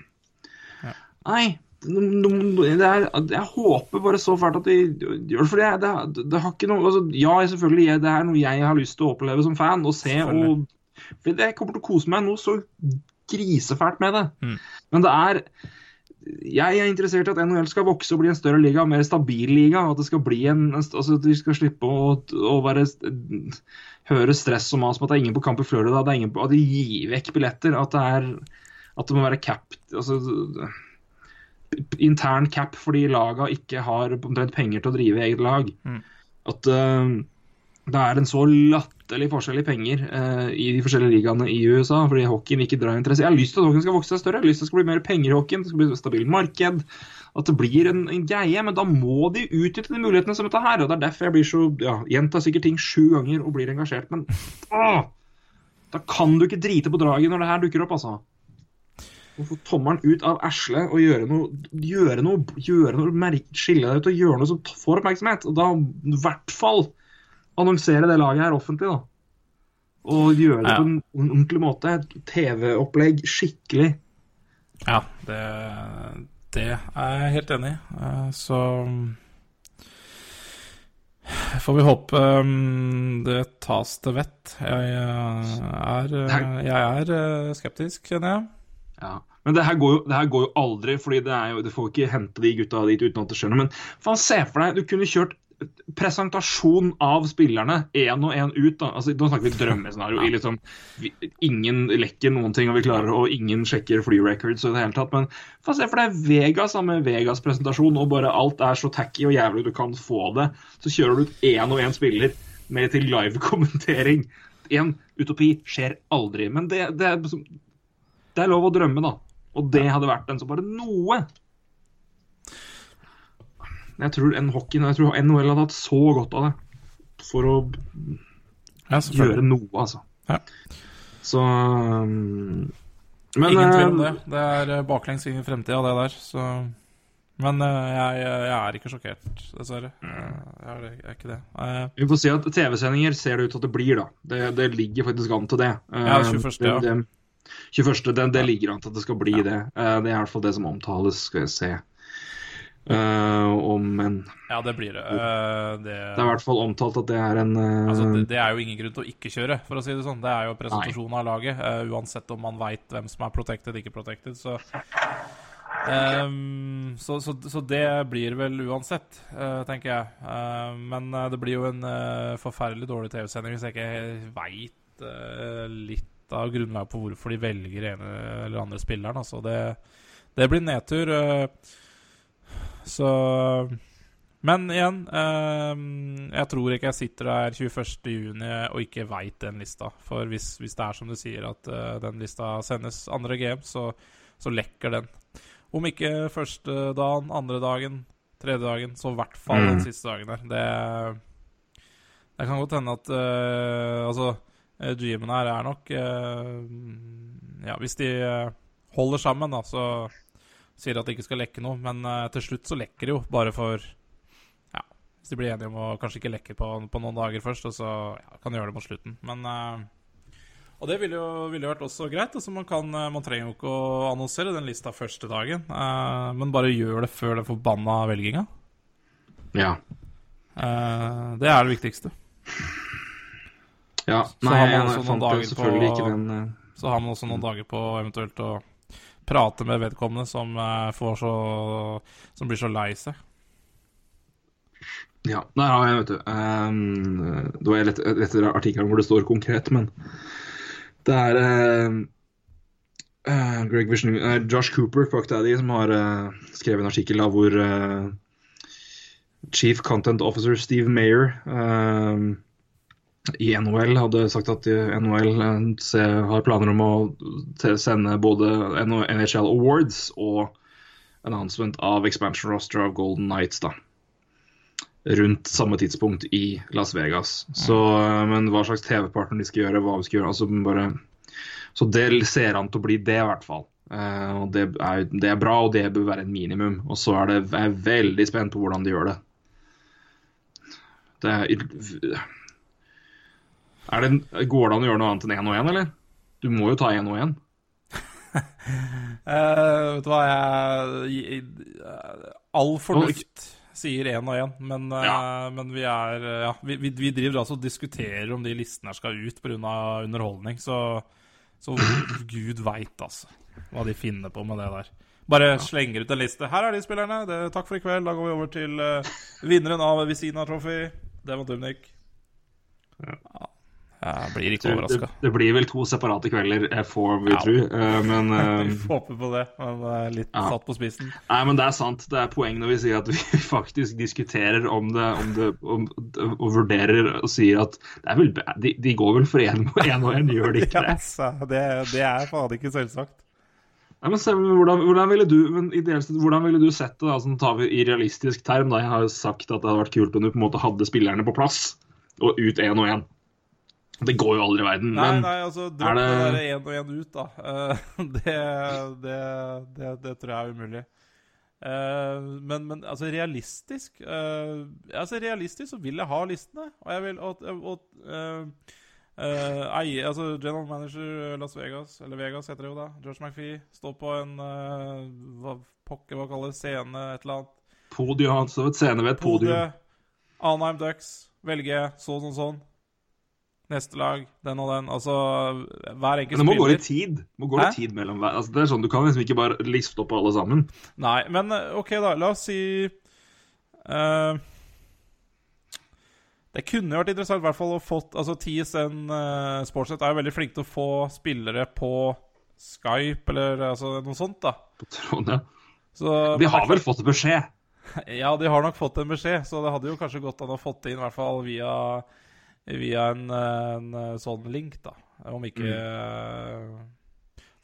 Nei. no- no- Det er, jeg håper bare så fælt at de gjør det. For det, det, det har ikke noe altså, Ja, selvfølgelig, det er noe jeg har lyst til å oppleve som fan og se. Og, for jeg kommer til å kose meg noe så grisefælt med det. Mm. Men det er jeg er interessert i at NHL skal vokse og bli en større liga, en mer stabil liga. At det skal bli en, altså at de skal slippe å, å være, høre stress og mas om at det er ingen på kamp i Florida. Det er ingen på, at de gir vekk billetter. At det, er, at det må være cap altså, Intern cap fordi laga ikke har omtrent penger til å drive eget lag. Mm. At uh, det er en så latterlig forskjell i penger eh, i de forskjellige ligaene i USA fordi hockeyen ikke drar interesse. Jeg har lyst til at hockeyen skal vokse seg større, jeg har lyst til at det skal bli mer penger i hockeyen, det skal bli et stabilt marked. At det blir en, en greie. Men da må de utnytte de mulighetene som dette her. og Det er derfor jeg blir så ja, gjentar sikkert ting sju ganger og blir engasjert. Men åh, da kan du ikke drite på draget når det her dukker opp, altså. Å få tommelen ut av eslet og gjøre noe, gjøre noe, gjøre noe skille deg ut og gjøre noe som får oppmerksomhet. Og da i hvert fall annonsere det laget her offentlig, da. Og gjøre det Ja. på en ordentlig måte. Et TV-opplegg skikkelig. Ja, det, det er jeg helt enig i. Eh, Så får vi håpe um, det tas til vett. Jeg eh, er, eh, jeg er eh, skeptisk, kjenner jeg. Ja. Men det her, går jo, det her går jo aldri, fordi det er jo, du får ikke hente de gutta dit uten at det skjer noe. Men faen, se for deg, du kunne kjørt presentasjon av spillerne, én og én ut. da. Altså, Nå snakker vi drømmescenario. i liksom, vi, ingen lekker noen ting, og vi klarer, og ingen sjekker free records. i det hele tatt, Men få se for deg Vegas da, med Vegas-presentasjon, og bare alt er så tacky og jævlig du kan få det. Så kjører du ut én og én spiller med til live-kommentering. En utopi skjer aldri. Men det, det, er, det er lov å drømme, da. Og det hadde vært en så bare noe. Jeg tror en hockeyen, jeg tror NHL hadde hatt så godt av det. For å Ja, gjøre noe, altså. Ja. Så um, Men Ingen tvil om eh, det. Det er eh, baklengs inn i fremtida, det der. Så Men eh, jeg, jeg er ikke sjokkert, dessverre. Eh, Jeg er, jeg er ikke det. Jeg... Vi får si at TV-sendinger ser det ut til at det blir, da. Det, det ligger faktisk an til det. Ja, Eh, 21., Det, det, 21. Det, det ligger an til at det skal bli det. Eh, Det er i hvert fall det som omtales, skal jeg se. Eh, om en ja, det blir det. Uh, det, Det er i hvert fall omtalt at det er en uh... altså, det, det er jo ingen grunn til å ikke kjøre, for å si det sånn. Det er jo presentasjonen av laget, eh, uansett om man veit hvem som er protected, ikke protected. Så, um, så, så, så det blir vel uansett, eh, tenker jeg. Eh, men eh, det blir jo en eh, forferdelig dårlig TV-sending hvis jeg ikke veit litt av grunnlaget på hvorfor de velger ene eller andre spilleren. Altså det, det blir nedtur. eh, så Men igjen, eh, jeg tror ikke jeg sitter der 21.6 og ikke veit den lista. For hvis, hvis det er som du sier, at eh, den lista sendes andre game, så, så lekker den. Om ikke første dagen, andre dagen, tredje dagen, så i hvert fall den Mm. siste dagen der. Det, det kan godt hende at eh, Altså, eh, GM-en her er nok eh, Ja, hvis de holder sammen, da, så sier at de ikke skal lekke noe. Men eh, til slutt så lekker det jo, bare for Ja, hvis de blir enige om å kanskje ikke lekke på, på noen dager først, og så ja, kan de gjøre det mot slutten. Men eh, og det ville jo, ville jo vært også greit. Altså man, kan, eh, man trenger jo ikke å annonsere den lista første dagen, men bare gjør det før den forbanna velginga. Ja. Det er det viktigste. ja. Så Nei, har man jeg fant jo selvfølgelig på- ikke den Så har man også noen dager på eventuelt å prate med vedkommende som, eh, så, som blir så lei seg. Ja, der har jeg, vet du. Um, det var lett etter artikkelen hvor det står konkret, men det er uh, uh, Greg Vision, uh, Josh Cooper, Fuck Daddy, som har skrevet en artikkel da, hvor Chief Content Officer Steve Mayer um, i NHL hadde sagt at NHL eh, har planer om å sende både NHL Awards og announcement av expansion roster av Golden Knights da. rundt samme tidspunkt i Las Vegas. Så, eh, men hva slags TV-partner de skal gjøre, hva vi skal gjøre altså bare, Så det ser an til å bli det, i hvert fall. Eh, og det er, det er bra, og det bør være en minimum. Og så er det jeg er veldig spent på hvordan de gjør det. Det er det, Går det an å gjøre noe annet enn én og én, eller? Du må jo ta én og én. Eh, vet du hva, jeg, jeg All fornuft sier én og én, men, eh, Ja. men vi er uh, Ja, vi, vi, vi driver altså og diskuterer om de listene her skal ut pga. underholdning, så, så gud veit, altså, hva de finner på med det der. Bare slenger ut en liste. Her er de spillerne. Det, takk for i kveld. Da går vi over til uh, vinneren av Visina Trophy. Det var Dumnik. Ja. Jeg blir ikke Det, overraska. det blir vel to separate kvelder, får vi Ja. tro. Eh, Men eh, Vi får håpe på det, men eh, litt Ja. satt på spissen. Nei, men det er sant. Det er poeng når vi sier at vi faktisk diskuterer om det, om det om, og vurderer og sier at det er vel, de, de går vel for én og én, gjør de ikke det? altså, det, det er fader ikke selvsagt. Nei, men se, hvordan, hvordan, ville du, men ideelt hvordan ville du sett det? da, sånn tar vi i realistisk term? da, Jeg har jo sagt at det hadde vært kult om du på en måte hadde spillerne på plass, og ut én og én. Det går jo aldri i verden. Nei, men nei, altså, dropp det det- der én og én ut, da. Eh, det, det, det, det tror jeg er umulig. Eh, men, men altså, realistisk eh, Altså, realistisk så vil jeg ha listene. Og jeg vil at, og, Uh, eie Altså, general manager Las Vegas, eller Vegas heter det jo da, George McPhee, står på en uh, hva pokker hva kalles scene, et eller annet. podium, Han står ved et scene ved et podium. Anheim Ducks, velge sånn og sånn. Neste lag, den og den. Altså, hver enkelt Men det må gå spiller. litt tid. Må gå litt tid mellom hver. Altså, det er sånn, Du kan liksom ikke bare liste opp alle sammen. Nei, men eh, OK, da. La oss si uh, Det kunne vært interessant i hvert fall å fått Altså TSN uh, Sportsnet er jo veldig flinke til å få spillere på Skype eller altså, noe sånt, da. på tråden, ja. Så, De har vel fått beskjed? Ja, de har nok fått en beskjed, så det hadde jo kanskje gått an å fått det inn, i hvert fall via, via en, en sånn link, da. Om ikke eh,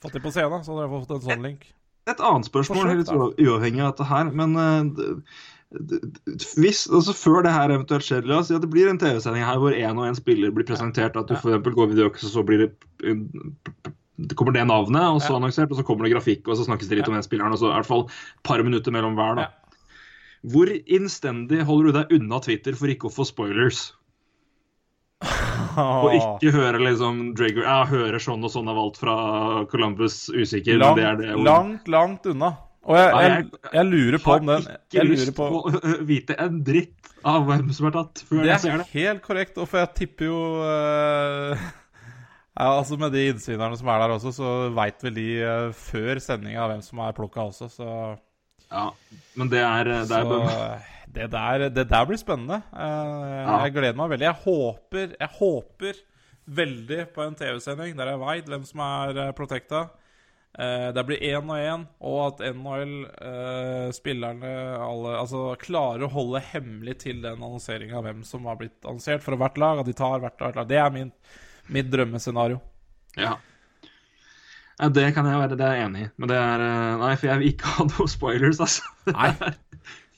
Fått det på scenen, så hadde jeg fått en sånn link. Et annet spørsmål, Forsøk, helt uavhengig av dette her, men eh, d- hvis, altså Før det her eventuelt skjer, la oss si at det blir en TV-sending her hvor én og én spiller blir presentert, at du eksempel går videox, og så blir det det kommer det navnet, og så Ja. annonsert, og så kommer det grafikk, og så snakkes det litt Ja. om den spilleren, og så i hvert fall et par minutter mellom hver. da. Ja. Hvor innstendig holder du deg unna Twitter for ikke å få spoilers? Og ikke høre liksom Drager Ja, hører sånn og sånn er valgt fra Columbus usikker, langt, men det er det. langt, langt unna. Og jeg, jeg, jeg- jeg lurer på om den Jeg har lurer på på å vite en dritt av hvem som er tatt, før jeg ser det. det. er helt korrekt, og for jeg tipper jo uh... Ja, altså Med de innsynerne som er der også, så veit vel de uh, før sendinga hvem som er plukka også, så Ja, men det er, det er Så det der, det der blir spennende. Eh. Jeg gleder meg veldig. Jeg håper, jeg håper veldig på en TV-sending der jeg veit hvem som er uh, protecta. Eh, det blir én og én, og at NHL, eh, spillerne, Altså klarer å holde hemmelig til den annonseringa av hvem som har blitt annonsert for hvert lag. At de tar hvert lag. Det er min, mitt drømmescenario. Ja. Ja. Det kan jeg være det er jeg enig i, men det er eh, Nei, for jeg vil ikke ha noen spoilers, altså. Nei.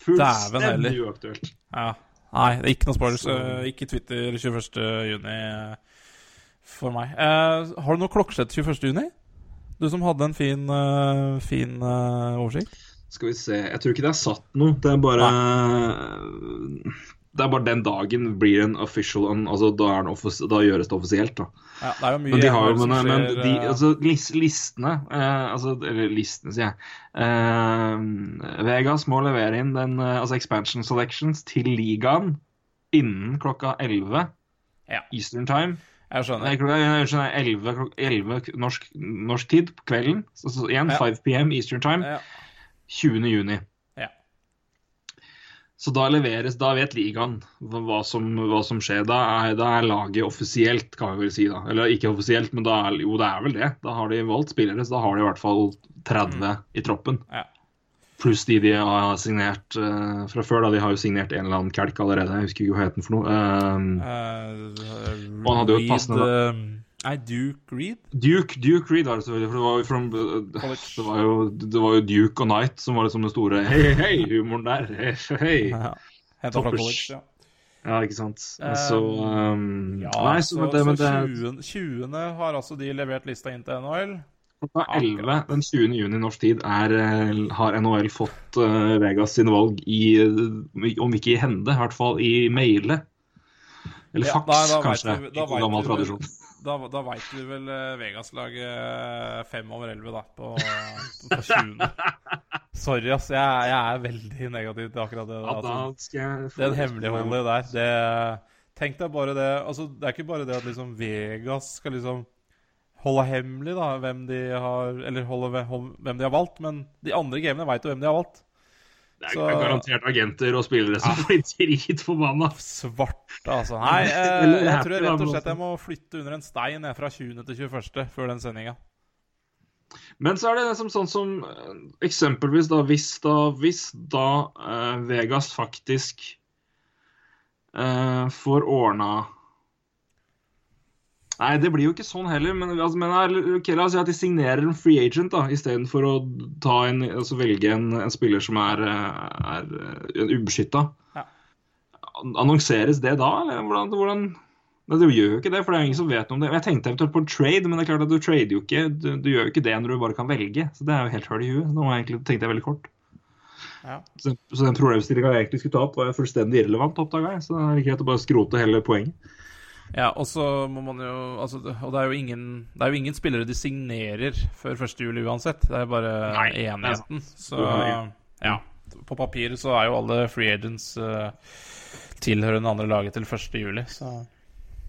Fullstendig uaktuelt. Ja. Nei, det er ikke noe spoilers. Så- eh, ikke Twitter 21. juni eh, for meg. Eh, har du noe klokkeslett 21. juni? Du som hadde en fin, uh, fin uh, oversikt? Skal vi se Jeg tror ikke det er satt noe. Det er bare Det er bare den dagen blir en official altså da, da gjøres det offisielt. da Ja, det er jo mye Men de har jo men, men de, eh, altså, list, listene eh, altså, Eller listene, sier jeg. Eh, Vegas må levere inn den, eh, altså expansion selections til ligaen innen klokka 11 Ja. Eastern Time. Jeg skjønner. klokka, jeg skjønner 11, 11 norsk, norsk tid på kvelden. Så, så igjen Ja. 5 PM Eastern Time. Ja. 20. juni. Så da leveres, da vet ligaen hva, som, hva som skjer. Da er, da er laget offisielt, kan vi vel si. da. Eller ikke offisielt, men da er, jo, det er vel det. Da har de valgt spillere, så da har de i hvert fall 30 i troppen. Ja. Pluss de de har signert uh, fra før. da, De har jo signert en eller annen kelk allerede. Jeg husker ikke hva het for noe. Um, Uh, Og han hadde jo et passende, eh, Nei, Duke Reed? Duke, Duke Reed var det selvfølgelig. For det var jo, from, det var jo, det var jo Duke og Knight som var liksom den store hei, hei, hei-humoren der. Hei, hei. Ja. Fra college, ja. Ja, ikke sant. Så um, Ja, Nei, så, så, det, men så det 20. 20. har altså de levert lista inn til NHL. Klokka 11 den 20. juni norsk tid er, eh, har NHL fått uh, Vegas sine valg i, eh, om ikke i hende, i hvert fall i maile. Eller Ja, faks, nei, da kanskje. vi- da gammel vi tradisjon. Da, da veit vi vel eh, Vegas-laget fem over elleve, da, på, på 20. Sorry, ass. Jeg, jeg er veldig negativ til akkurat det. Altså. det hemmeligholdet der, det Tenk deg bare det altså, Det er ikke bare det at liksom Vegas skal liksom holde hemmelig da hvem de har Eller holde hold- hvem de har valgt, men de andre gamene veit jo hvem de har valgt. Det er så- garantert agenter og spillere som blir dritforbanna. Svart, altså. Nei, eh, jeg tror rett og slett jeg må flytte under en stein jeg, fra 20. til 21. før den sendinga. Men så er det liksom sånn som eh, eksempelvis da hvis da, hvis da eh, Vegas faktisk eh, får ordna Nei, det blir jo ikke sånn heller. Men, altså, men er- ok, la oss si at de signerer en free agent da, istedenfor å ta en, altså velge en, en spiller som er, er, er ubeskytta. Ja. Annonseres det da, eller hvordan, hvordan Nei, Det gjør jo ikke det, for det er ingen som vet noe om det. Jeg tenkte eventuelt på en trade, men det er klart at du trader jo ikke. Du, du gjør jo ikke det når du bare kan velge. Så det er jo helt høl i huet. Nå egentlig, tenkte jeg veldig kort. Ja. Så, så den problemstillinga jeg egentlig skulle ta opp, var fullstendig irrelevant, oppdaga jeg. Så det er greit å bare skrote hele poenget. Ja, og så må man jo altså, Og det er jo ingen Det er jo ingen spillere de signerer før 1. juli uansett. Det er bare Nei, enigheten. Så Ja, ja. På papiret så er jo alle free agents uh, tilhørende andre laget til 1. juli, så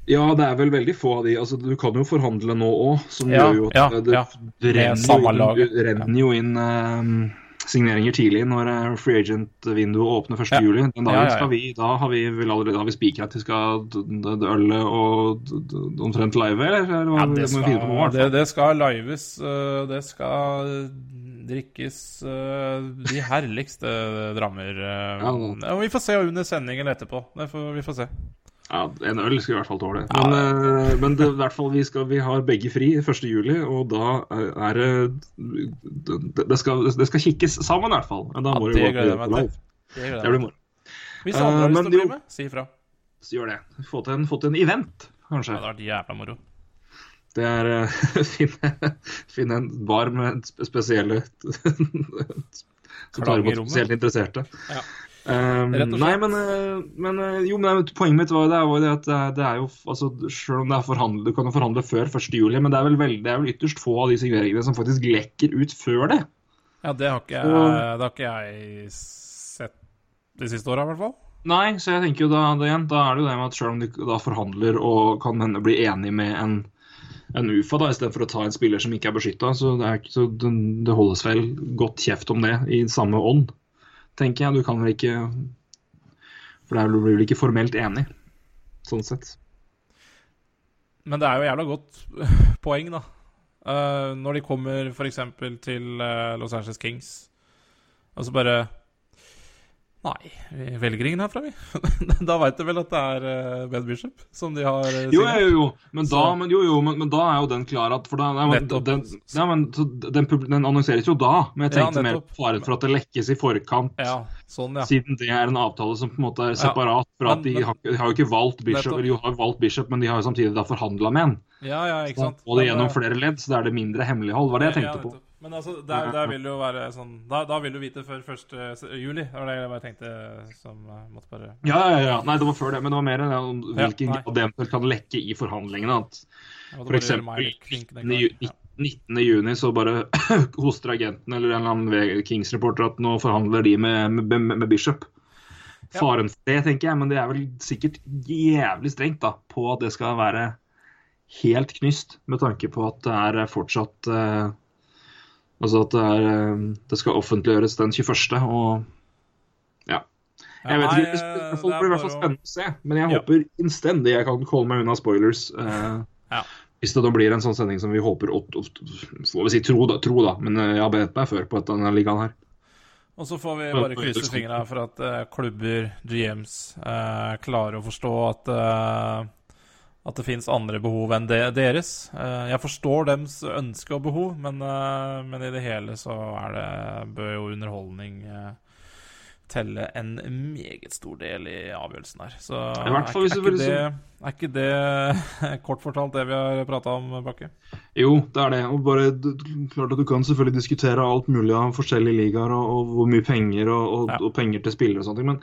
Ja, det er vel veldig få av de. Altså, du kan jo forhandle nå òg, som Ja, gjør jo at ja, det, ja. det renner, jo inn, renner jo inn eh, signeringer tidlig når eh, free agent-vinduet åpner 1. Ja. juli. Den dagen Ja, ja, skal vi, da har vi vel allerede har vi spikra at vi skal d- d- d- ølet og omtrent live, eller? eller Ja, det nå, skal, hvert det, det skal lives. øh, Det skal drikkes øh, de herligste drammer. øh. Vi får se under sendingen etterpå. Det får, vi får se. Ja, en øl skal i hvert fall tåle. Men, eh, men det, i hvert fall, vi, skal, vi har begge fri 1. juli, og da er det det, skal, det skal kikkes sammen, i hvert fall. Da Ja, må ja, det gleder jeg meg til. Det Det blir moro. Hvis andre har Eh, lyst til å bli med, si ifra. Så gjør det. Få til en, få til en event, Ja, det hadde vært jævla moro. Det er uh, finne, finne en bar med spesielle Som tar imot spesielt interesserte. Ja. Um, og slett. nei, men, eh, men eh, jo, men poenget mitt var, det var det at det er, jo altså, Selv om det er forhandlet, du kan jo forhandle før 1. juli, men det er, vel veldig, det er vel ytterst få av de signeringene som faktisk lekker ut før det. Ja, det har ikke jeg, Så- det har ikke jeg sett de siste åra, i hvert fall. Nei, så jeg tenker jo da, da igjen, da er det jo det med at selv om du da forhandler og kan hende bli enig med en, en UFA da, istedenfor å ta en spiller som ikke er beskytta, så, det, er, så det, det holdes vel godt kjeft om det i samme ånd, tenker jeg. Du kan vel ikke For det blir du ikke formelt enig, sånn sett. Men det er jo jævla godt poeng, da. Uh, når de kommer f.eks. til eh, Los Angeles Kings, og så bare Nei, vi velger ingen herfra, vi. da veit du vel at det er uh, Ben Bishop som de har uh, Jo, jo, jo, men da, men, jo, jo, men, men da er jo den klar at da, nei, den, ja, men, den, den annonseres jo da, men jeg Ja, tenkte mer på fare for at det lekkes i forkant. Ja, sånn, ja. Siden det er en avtale som på en måte er Ja, separat. For at de, har, de har jo ikke valgt Bishop, Nettopp. eller jo har valgt Bishop, men de har jo samtidig da forhandla med en. Ja, ja, ikke sant. Og det gjennom eh, flere ledd, så da er det mindre hemmelighold. var det jeg ja, tenkte på. Men altså, der, der vil det jo være sånn Da, da vil du vite før 1. juli. Det var det jeg bare tenkte som uh, måtte bare Ja, ja, ja. Nei, det var før det, men det var mer enn Ja, hvilken grad det eventuelt kan lekke i forhandlingene. At f.eks. for bare eksempel meg litt klinkende 19. klar. ju- Ja. 19. juni så bare hoster agenten eller en eller annen Kings-reporter at nå forhandler de med, med, med, med Bishop. Faren for det, tenker jeg, men det er vel sikkert jævlig strengt da, på at det skal være helt knyst, med tanke på at det er fortsatt eh, Altså at det, er, eh, det skal offentliggjøres den 21., og ja. Ja, Jeg vet nei, ikke, det blir i hvert fall spennende å se, men jeg Ja. håper innstendig jeg kan holde meg unna spoilers. eh, Ja. Hvis det da blir en sånn sending som vi håper Får vi si tro, da, tro da, men eh, jeg har bedt meg før på at denne ligaen her. Og så får vi bare krysse fingra for at klubber, GMs, eh, klarer å forstå at eh, at det fins andre behov enn det, deres. Eh, jeg forstår dems ønske og behov, men, eh, men, i det hele så er det, bør jo underholdning eh, telle en meget stor del i avgjørelsen her. Så er, er, ikke det, er ikke det kort fortalt det vi har prata om, Bakke? Jo, det er det. Og bare, klart at Du kan selvfølgelig diskutere alt mulig av forskjellige ligaer og, og hvor mye penger og, og, ja. og, penger til spillere og ting, men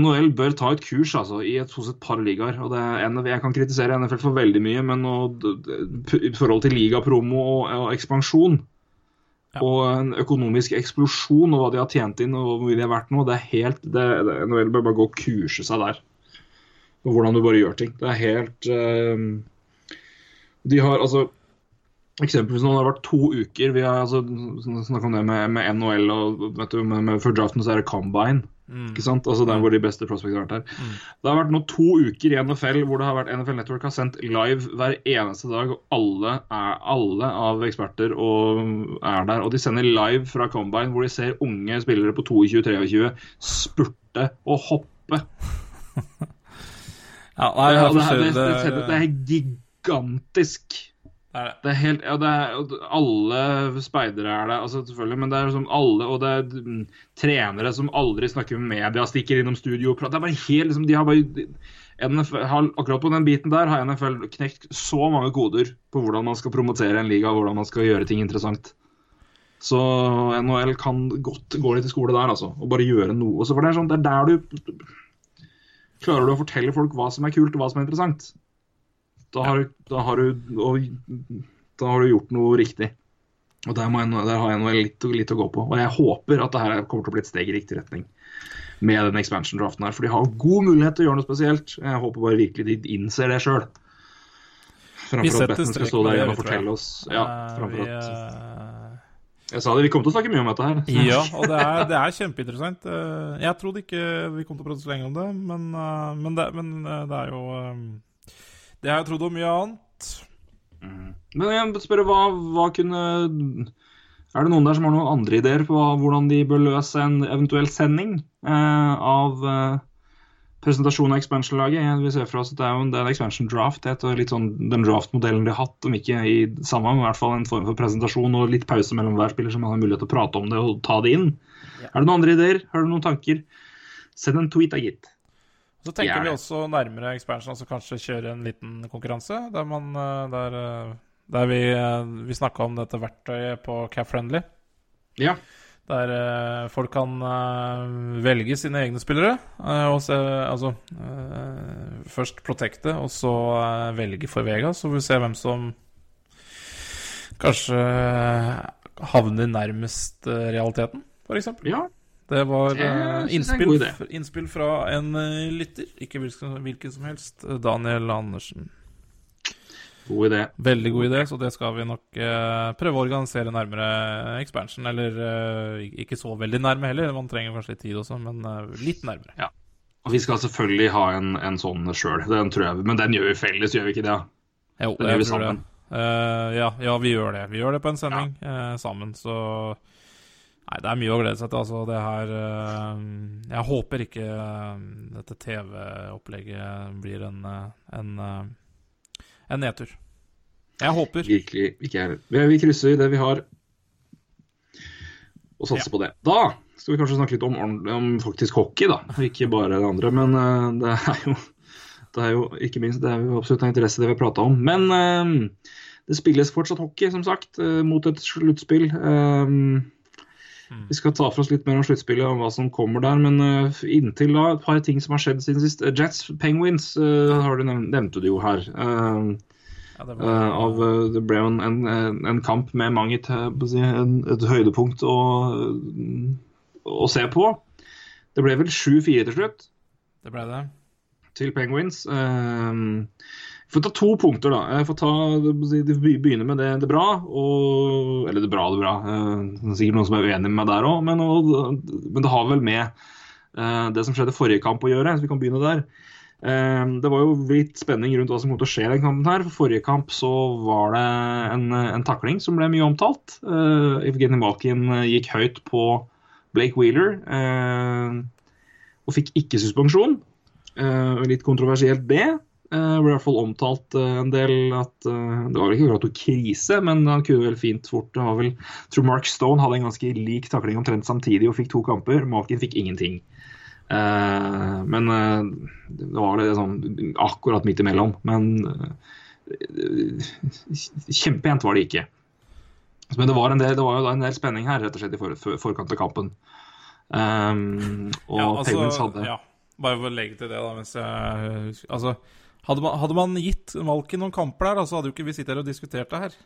NHL bør ta et kurs altså, i et, hos et par ligaer. og det er, Jeg kan kritisere NFL for veldig mye, men i forhold til ligapromo og, og ekspansjon ja. Og en økonomisk eksplosjon og hva de har tjent inn og hvor mye de har vært nå. Det er helt det, det, NHL bør bare gå og kurse seg der. Og hvordan du bare gjør ting. Det er helt uh, De har altså Eksempelvis nå har vært to uker Vi har altså, snakka om det med, med NHL og vet du, med, med, før draften så er det Combine. Mm. Ikke sant? Altså Der hvor de beste prospects har vært her. Mm. Det har vært nå to uker i NFL hvor det har vært NFL Network har sendt live hver eneste dag. og Alle, er, alle av eksperter og er der. Og de sender live fra Combine hvor de ser unge spillere på 22-23 spurte og hoppe. ja, nei, jeg det, det, det, det er gigantisk. Det er, det er helt ja, det er, Alle speidere er det, altså selvfølgelig, men det er liksom alle Og det er mm, trenere som aldri snakker med media, stikker innom studio og prater. Det er bare helt liksom, de har bare NFL, Akkurat på den biten der har NFL knekt så mange koder på hvordan man skal promotere en liga, hvordan man skal gjøre ting interessant. Så NHL kan godt gå litt i skole der, altså. Og bare gjøre noe. Så for det er sånn, det er der du Klarer du å fortelle folk hva som er kult, og hva som er interessant? Da har, du, da, har du, da har, du, gjort noe riktig. Og Der, jeg, der har jeg noe litt, litt, å gå på. Og jeg håper at det her kommer til å bli et steg i riktig retning med den expansion-draften her. For de har god mulighet til å gjøre noe spesielt. Jeg håper bare virkelig de innser det sjøl. Framfor at Betten skal stå der igjen og fortelle oss ja, framfor at eh, jeg sa det, Vi kommer til å snakke mye om dette her. ja, og det er, det er, kjempeinteressant. Eh, jeg trodde ikke vi kom til å prate så lenge om det, men, eh, men, det, men det, er jo det har jeg trodd om mye annet. Mm. Men jeg spørre, hva, hva kunne Er det noen der som har noen andre ideer på hvordan de bør løse en eventuell sending eh, av eh, presentasjonen av expansion-laget? Vi ser for oss at det er jo en, det expansion draft. Det er litt sånn den draft-modellen de har hatt, om ikke i samme, men i hvert fall en form for presentasjon og litt pause mellom hver spiller, så man har mulighet til å prate om det og ta det inn. Ja. Er det noen andre ideer? Har du noen tanker? Send en tweet, da, gitt. Så tenker yeah. vi også nærmere expansion, altså kanskje kjøre en liten konkurranse. Der, man, eh, der, eh, der vi, eh, vi snakka om dette verktøyet på CapFriendly Yeah. Der folk kan velge sine egne spillere. og se, altså Først protecte, og så velge for Vega. Så vi se hvem som kanskje havner nærmest realiteten, f.eks. Ja, det var uh, innspill, innspill, fra en uh, lytter, ikke hvilken, hvilken, som helst. Daniel Andersen. God idé. Veldig god idé, så det skal vi nok uh, prøve å organisere nærmere expansion. Eller ikke så veldig nærme heller, man trenger kanskje litt tid også, men litt nærmere. Ja. Og vi skal selvfølgelig ha en, en sånn sjøl, men den gjør vi felles, gjør vi ikke det? Jo, den gjør vi sammen. ja, ja, vi gjør det. Vi gjør det på en sending ja. sammen, så Nei, det er mye å glede seg til. Altså, det her uh, Jeg håper ikke uh, dette TV-opplegget blir en, uh, en, en, nedtur. Jeg håper. Virkelig ikke jeg Vi, vi krysser det vi har, og satser ja. på det. Da skal vi kanskje snakke litt om, om, faktisk hockey, da. Ikke bare det andre. Men det er jo det er jo ikke minst det er jo absolutt av interesse, det vi har prata om. Men det spilles fortsatt hockey, som sagt, mot et sluttspill. Um. Vi skal ta for oss litt mer om sluttspillet og hva som kommer der. Men uh, inntil da, et par ting som har skjedd siden sist. Uh, Jets Penguins har du nevnt, nevnte du jo her. Ja, det, av, det, ble jo en, en, en kamp med mange til et høydepunkt å, å, se på. Det ble vel 7-4 til slutt. Det ble det. Til Penguins. Får ta to punkter, da. Jeg får ta, begynne med det, det bra. Og, eller det bra, det bra. Eh, det er sikkert noen som er uenig med meg der òg. Men, men, det har vel med uh, det som skjedde forrige kamp å gjøre, så vi kan begynne der. Uh, det var jo litt spenning rundt hva som kom til å skje i den kampen. her. For Forrige kamp så var det en, en takling som ble mye omtalt. Evgeny Malkin gikk høyt på Blake Wheeler. Eh, og fikk ikke suspensjon. Eh, litt kontroversielt det. Eh, ble i hvert fall omtalt uh, en del at uh, Det var vel ikke akkurat noe krise, men han kunne vel fint fort det var vel, tror Mark Stone hadde en ganske lik takling omtrent samtidig og fikk to kamper. Malkin fikk ingenting. Men det var det sånn akkurat midt imellom. Men kjempejent var det ikke. Men det var, en del, det var jo en del spenning her, rett og slett, i for, for, forkant av kampen. Um, og Ja, altså, Penguins hadde ja, bare for å legge til det, da jeg, Altså, hadde man, hadde man gitt Malkin noen kamper der, så hadde jo ikke vi sittet her og diskutert det her.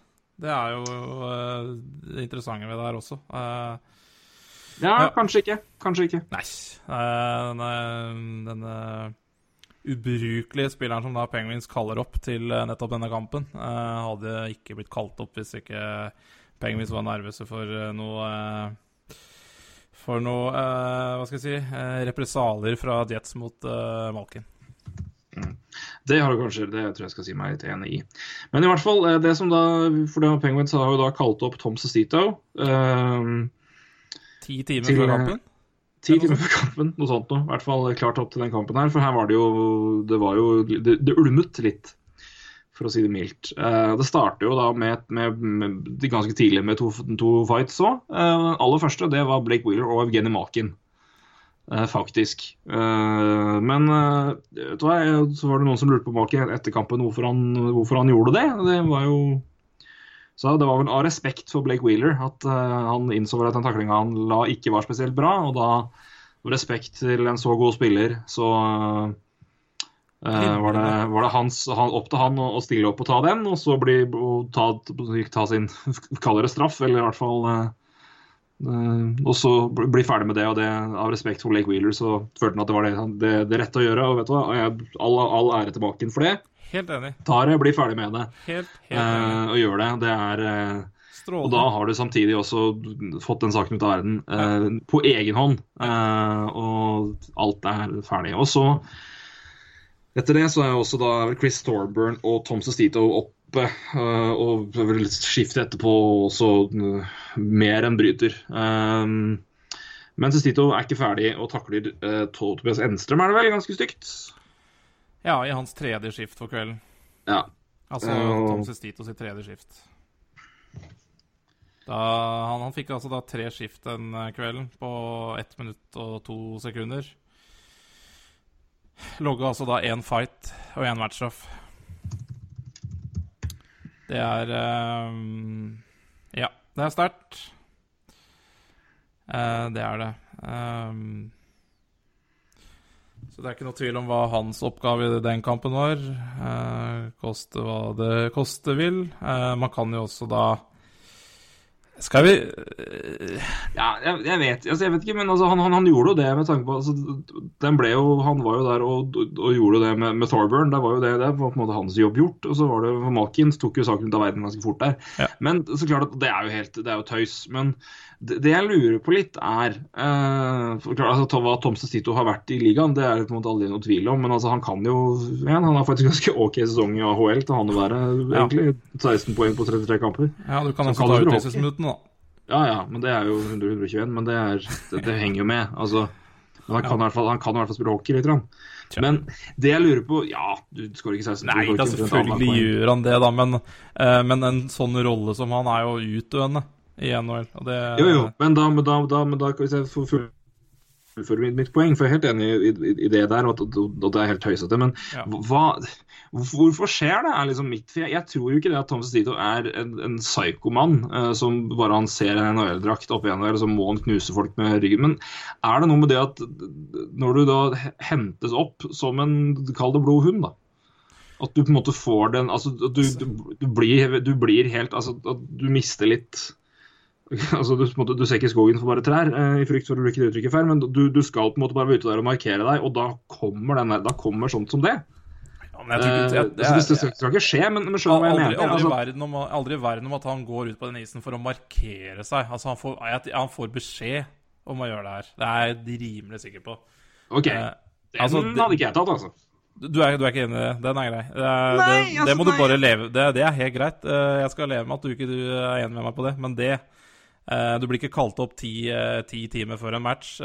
Det er jo uh, det interessante ved det her også. Uh, Ja, Ja. kanskje ikke. Kanskje ikke. nei Uh, denne, ubrukelige spilleren som da Penguins kaller opp til nettopp denne kampen, hadde ikke blitt kalt opp hvis ikke Penguins var nervøse for noe For noe eh, Hva skal jeg si represalier fra Jets mot Malkin. Det har du kanskje, det tror jeg skal si meg litt enig i. Men i hvert fall, eh, det som da For det Penguins har jo da kalt opp Tom Sestito. Um, Ti timer Til, før eh, kampen. Ti timer før kampen, noe sånt noe. I hvert fall klart opp til den kampen her. For her var det jo Det var jo Det, det ulmet litt, for å si det mildt. Uh, det starter jo da med, med, med ganske tidlig med to, to fights òg. den aller første det var Blake Wheeler og Evgenij Malkin. Eh, faktisk. Eh, men eh, vet du så var det noen som lurte på bak etter kampen hvorfor han, hvorfor han gjorde det. Det var jo så det var vel av respekt for Blake Wheeler at han innså at den taklinga han la, ikke var spesielt bra. Og da, av respekt til en så god spiller, så eh, var, det, var det hans, han, opp til han å, stille opp og ta den, og så bli, og ta, ta sin kaller det straff, eller i hvert fall eh, Og så bli ferdig med det, og det av respekt for Lake Wheeler så følte han at det var det, det, det rette å gjøre. Og vet du hva, jeg, all, all ære tilbake for det. Helt enig. Tar det, blir ferdig med det, Helt, helt enig. eh, og gjør det. Det er Strålende. og da har du samtidig også fått den saken ut av verden eh, på egen hånd. Eh, og alt er ferdig. Og så, etter det, så er også da Chris Thorburn og Tom Sestito oppe. og og litt skifte etterpå også så mer enn bryter. Eh, men Sestito er ikke ferdig og takler uh, Tobias Enstrøm, er det vel? Ganske stygt. Ja, i hans tredje skift for kvelden. Ja. Altså Tom Sestito sitt tredje skift. Da, han, han fikk altså da tre skift den eh, kvelden på ett minutt og to sekunder. Logga altså da én fight og én matchstraff. Det er um, Ja, det er sterkt. Uh, det er det. Um, så det er ikke noe tvil om hva hans oppgave i den kampen var. Uh, koste hva det koste vil. Uh, man kan jo også da Skal vi Ja, jeg, jeg, vet, altså, jeg vet ikke, men altså, han, han, han gjorde jo det med tanke på altså, jo, Han var jo der og, og gjorde det med, med Thorburn. Det var jo det, det var på en måte hans jobb gjort. Og så var det Malkins tok jo saken ut av verden ganske fort der. Ja. Men så klart at det er jo helt, det er jo tøys. Men det, det jeg lurer på litt, er uh, klart, altså, Hva Tom Sestito har vært i ligaen, det er det på en måte aldri noe tvil om. Men altså, han kan jo ja, Han har faktisk ganske OK sesong i AHL til han å være, Ja. 16 poeng på 33 kamper. Ja, du kan Så nesten kaller ta ut. Ja, ja, men det er jo 100-121, men det, er, det, det henger jo med. Altså, men han kan, hvert fall, han kan i hvert fall spille hockey litt. Tja. Men det jeg lurer på Ja, du skårer ikke 16 Nei, da selvfølgelig gjør han det, da, men, uh, men en sånn rolle som han er jo utdøende i NHL. Og det, Jo, jo, men da, men da, da, men da hvis jeg får full- fullføre mitt, mitt poeng, for jeg er helt enig i, i, i det der, og og, og det er helt høysete, Men Ja. hva, hvorfor skjer det? er liksom mitt, jeg, jeg tror jo ikke det at Tom Tito er en, en psykomann uh, som bare han ser en NHL-drakt oppi eller så må han knuse folk med ryggen. Men er det noe med det at når du da hentes opp som en Kall det blod hund, da. At du på en måte får den altså du, du, du, blir, du blir helt Altså at du mister litt altså du, en måte, ser ikke skogen for bare trær, eh, i frykt for å bruke det uttrykket feil, men du, skal på en måte bare være ute der og markere deg, og da kommer, der, da kommer sånt som det. Ja, men jeg tror ikke, Eh, jeg, altså, det, jeg, det skal ikke skje, men, men skjønner hva jeg mener? aldri, i Altså, verden om, aldri verden om at han går ut på den isen for å markere seg. Altså Han får, han får beskjed om å gjøre det her. Det er jeg rimelig sikker på. OK, Eh, den altså, det- hadde ikke jeg tatt, altså. Du er, du er ikke enig i det? Den er grei. Det, er, Nei, det, altså, det må du nei. bare leve Det, det er helt greit. Eh, Jeg skal leve med at du ikke du er enig med meg på det, men det Eh, du blir ikke kalt opp ti, ti timer før en match.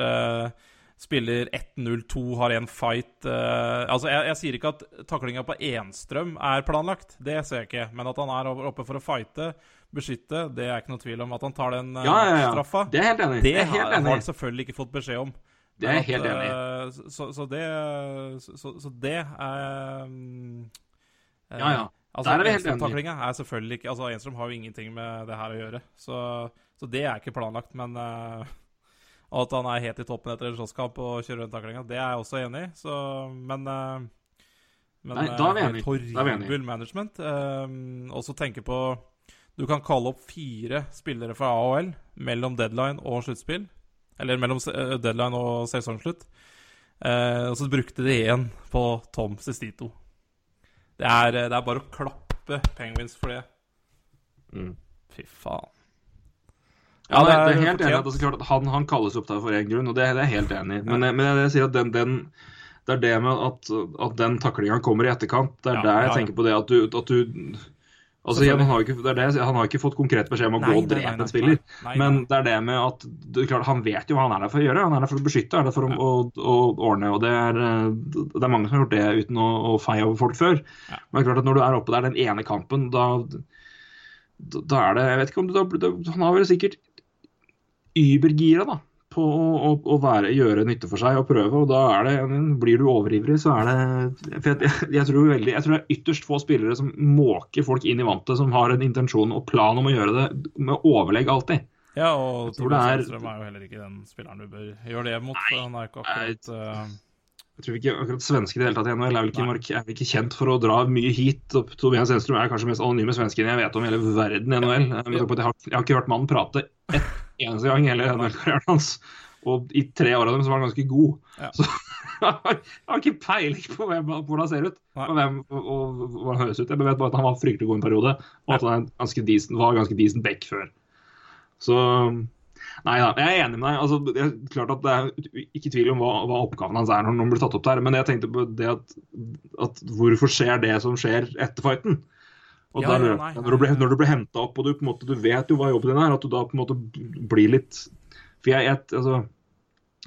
Spiller 1-0-2, har en fight uh, Altså, jeg, jeg sier ikke at taklinga på Enstrøm er planlagt, det ser jeg ikke. Men at han er oppe for å fighte, beskytte, det er ikke noe tvil om. At han tar den uh, Ja, ja, ja. straffa, Det er helt enig det Det er helt enig har han selvfølgelig ikke fått beskjed om. Det er helt enig i. eh, Så, så det Så, så, det er eh, Ja, ja. Altså, Der er vi helt enige. Er selvfølgelig ikke Altså, Enstrøm har jo ingenting med det her å gjøre, så, så det er ikke planlagt. Men og at han er helt i toppen etter en slåsskamp og kjører den taklinga, det er jeg også enig i. Så, men eh, men Nei, da er vi eh, Da er horribel management. Um, også tenke på Du kan kalle opp fire spillere fra AHL mellom deadline og sluttspill. Eller mellom eh, deadline og sesongslutt. Uh, og så brukte de én på Tom Sestito. Det er, eh, det er bare å klappe Penguins for det. Mm. Fy faen. Ja, det, det er, helt enig at altså, han, han kalles opp der for én grunn, og det, det er jeg helt enig i. Men, jeg- men jeg, jeg sier at den, den det er det med at, at den taklinga kommer i etterkant. Det er Ja, der jeg ja, ja. tenker på det at du, at du Altså, han, har ikke, det er det, han har ikke fått konkret beskjed om å Nei, gå og drepe en spiller. nei, nei, Men det er det med at det er klart, han vet jo hva han er der for å gjøre. Han er der for å beskytte, han er der for å, å, å ordne. og det er, eh, det er mange som har gjort det uten å, å feie over folk før. Men det er klart at når du er oppe der den ene kampen, da, da er det Jeg vet ikke om du, da, Han har vel sikkert übergira da, på å, å, å være, gjøre nytte for seg og prøve. og da er det, Blir du overivrig, så er det for jeg, jeg, jeg, tror veldig, jeg tror det er ytterst få spillere som måker folk inn i vantet, som har en intensjon og plan om å gjøre det med overlegg alltid. Ja, og Torbjørn Sandstrøm er- jo heller ikke den spilleren du bør gjøre det mot. for han er ikke akkurat Uh... Jeg tror ikke akkurat svenske i det hele tatt i NHL er vel ikke, mark- er vel ikke kjent for å dra mye hit. og Tobias Enstrøm er kanskje den mest anonyme svensken jeg vet om i hele verden i NHL. Jeg, har, jeg har ikke hørt mannen prate ett eneste gang hele NHL-karrieren hans. Og i tre år av dem så var han ganske god. Ja. Så jeg har ikke peiling på hvem, hvordan han ser ut og, hvem, og, og, hvordan han høres ut. Jeg vet bare at han var fryktelig god en periode, og at han er ganske decent, var ganske decent back før. Så Nei da, jeg er enig med deg. Altså, det er klart at det er ikke tvil om hva, hva oppgaven hans er når han blir tatt opp der, men jeg tenkte på det at, at hvorfor skjer det som skjer etter fighten? Og Ja, der, nei, når du blir, når du blir henta opp, og du, på en måte, du vet jo hva jobben din er, at du da på en måte blir litt For jeg, jeg altså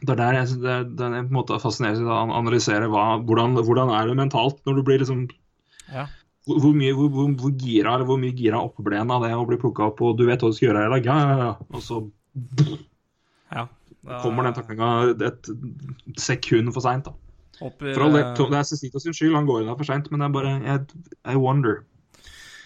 det er der jeg, det det er på en måte fascinerende å analysere hva, hvordan, hvordan er det mentalt når du blir liksom Ja. hvor, hvor mye hvor, hvor, hvor gira eller hvor mye gira oppe ble en av det å bli plukka opp, og du vet hva du skal gjøre i dag, ja, ja, ja. Og så ja. Da- kommer den taklinga et sekund for seint. all del, det er Cecito sin skyld, han går inn der for seint, men det er bare I, I wonder.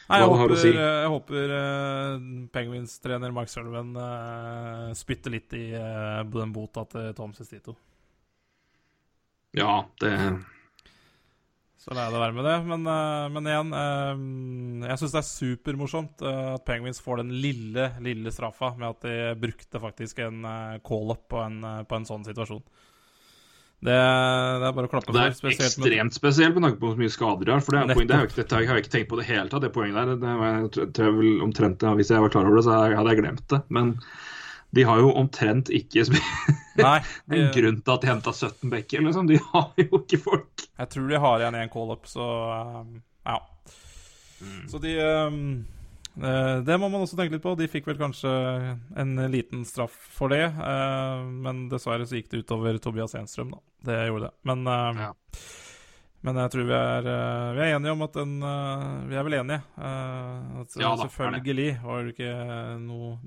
Nei, jeg har du håper, si? jeg håper eh, Penguins-trener Mark Sullivan uh, spytter litt i uh, den bota til Tom Sestito. Ja, det Så lar jeg det være med det. Men, uh, men igjen, uh, jeg syns det er supermorsomt eh, at Penguins får den lille, lille straffa med at de brukte faktisk en call-up på, en, eh, på en sånn situasjon. Det, det er bare å klappe for. Det er Spesielt med ekstremt spesielt med tanke på hvor mye skader de har. For det, er poeng, det har jo ikke, dette har jeg ikke tenkt på det hele tatt. Det poenget der, det var, jeg tror- tror jeg vel omtrent, ja, Hvis jeg var klar over det, så hadde jeg glemt det. Men de har jo omtrent ikke Nei, er en grunn til at de henta 17 bekker, liksom. De har jo ikke folk. jeg tror de har igjen én call-up, så eh, ja. Så de um... Det må man også tenke litt på. De fikk vel kanskje en liten straff for det, eh, men dessverre så gikk det utover Tobias Enstrøm, da. Det gjorde det. Men eh, Ja. Men jeg tror vi er, eh, vi er enige om at den eh, Vi er vel enige. eh, at Ja da, selvfølgelig var det ikke noe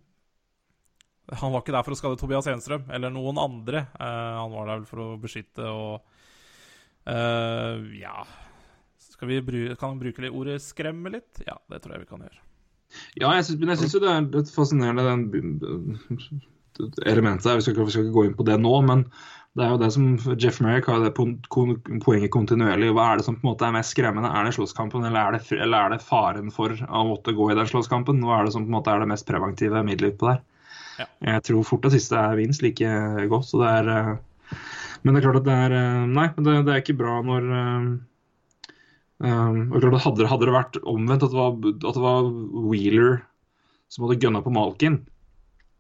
Han var ikke der for å skade Tobias Enstrøm eller noen andre. Eh, han var der vel for å beskytte og eh, Ja Skal vi bruke, Kan vi bruke ordet 'skremme' litt? Ja, det tror jeg vi kan gjøre. Ja, jeg syns, men jeg syns jo det er litt fascinerende, den elementet her. Vi skal, ikke- vi skal ikke gå inn på det nå, men det er jo det som Jeff Merrick har det poenget kontinuerlig. Hva er det som på en måte er mest skremmende? Er det slåsskampen, eller er det, eller er det faren for å måtte gå i den slåsskampen? Hva er det som på en måte er det mest preventive middelet utpå der? Ja. Jeg tror fort det siste er minst like godt. så det er... eh, Men det er klart at det er eh, Nei, det, det er ikke bra når eh, Um, og klart hadde, hadde det vært omvendt, at det var, at det var Wheeler som hadde gønna på Malkin,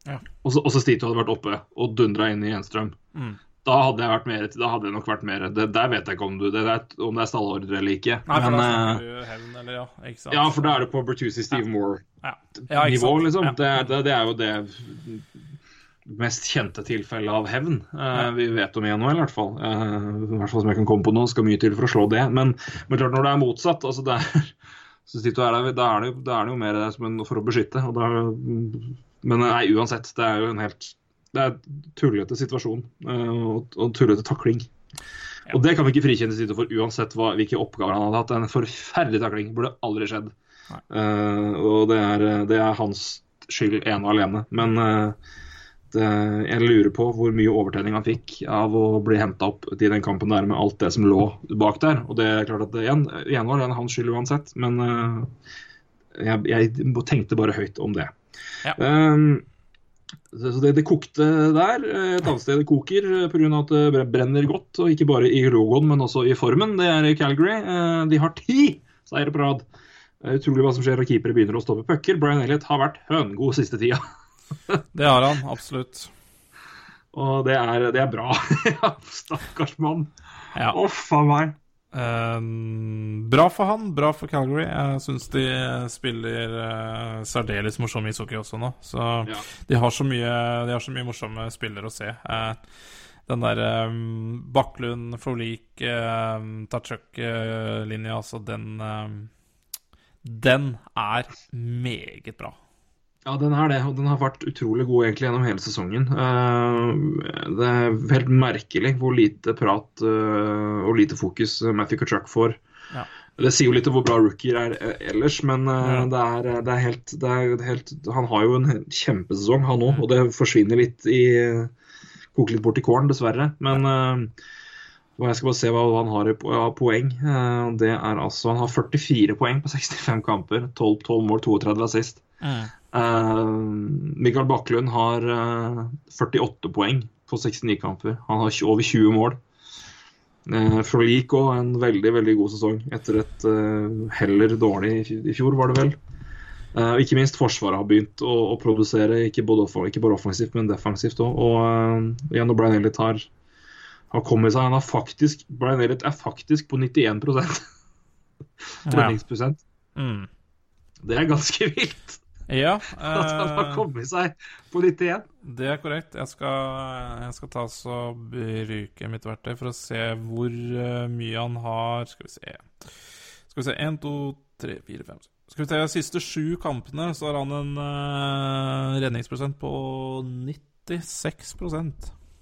Ja. og så og så Stito hadde vært oppe og dundra inn i Enstrøm, Mm. Da hadde mer Da hadde jeg nok vært mer det, Der vet jeg ikke om, du, det er, om det er stallordre eller ikke. Nei, for Men, da hevn, eller ja. Ikke ja, for da er det på Bertuzzi Steve Ja, Moore-nivå, ja, liksom. Ja. Det, det, det er jo det mest kjente tilfellet av hevn eh, vi vet om i NHL, i hvert fall. Eh, I hvert fall som jeg kan komme på nå. Skal mye til for å slå det. Men, men klart når det er motsatt altså det er, så sitter du her, da, er det, da er det jo mer som en, for å beskytte. Da, men nei, uansett. Det er jo en helt det er tullete situasjon eh, og, og tullete takling. Og det kan vi ikke frikjenne Tito for uansett hva, hvilke oppgaver han hadde hatt. En forferdelig takling burde aldri skjedd. Uh, og det er, det er hans skyld ene og alene. Men eh, det, jeg lurer på hvor mye overtenning han fikk av å bli henta opp til den kampen der med alt det som lå bak der. Og det er klart at det igjen, var det hans skyld uansett, men eh, jeg, jeg tenkte bare høyt om det. Ja. Um, så det, det kokte der. Eh, Et annet sted det koker eh, pga. at det brenner godt, og ikke bare i logoen, men også i formen. Det er i Calgary. Eh, De har ti seire på rad. Utrolig hva som skjer når keepere begynner å stoppe pucker. Brian Elliot har vært høngod siste tida, Det har han, absolutt. og det er, det er bra. Stakkars mann. Ja. Uff a meg. Um, bra for han, bra for Calgary. Jeg syns de spiller uh, særdeles morsom ishockey også nå. Så Ja. de, har så mye, de har så mye morsomme spillere å se. Uh, den der um, Bakklund, Frolik, uh, Tachuk-linja, altså den eh, Den er meget bra. Ja, den er det, og den har vært utrolig god egentlig gjennom hele sesongen. Eh, det er helt merkelig hvor lite prat eh, og lite fokus Matthew Kachuk får. Ja. Det sier jo litt om hvor bra rookier er eh, ellers, men Ja. det, er, det, er helt, det er helt Han har jo en kjempesesong, han òg, og det forsvinner litt i Koker litt bort i kålen, dessverre. Men jeg skal bare se hva han har av poeng. Det er altså Han har 44 poeng på 65 kamper. 12, 12 mål, 32 assist. Eh, Mikael Bakklund har eh, 48 poeng på 69 kamper. Han har over 20 mål. Uh, Frolik òg en veldig veldig god sesong etter et eh, heller dårlig i fjor, var det vel. Eh, og ikke minst Forsvaret har begynt å, å produsere, ikke, både ikke bare offensivt, men defensivt òg. Og uh, igjen, Brian Elliot har, har kommet seg Han har faktisk Brian Elliot er faktisk på 91% treningsprosent. Mm. Det er ganske vilt Ja, at han har eh, kommet seg på 91. det er korrekt. Jeg skal, jeg skal ta så bruke mitt verktøy for å se hvor eh, mye han har Skal vi se Skal vi se 1, 2, 3, 4, 5 Skal vi se de siste sju kampene, så har han en uh, redningsprosent på 96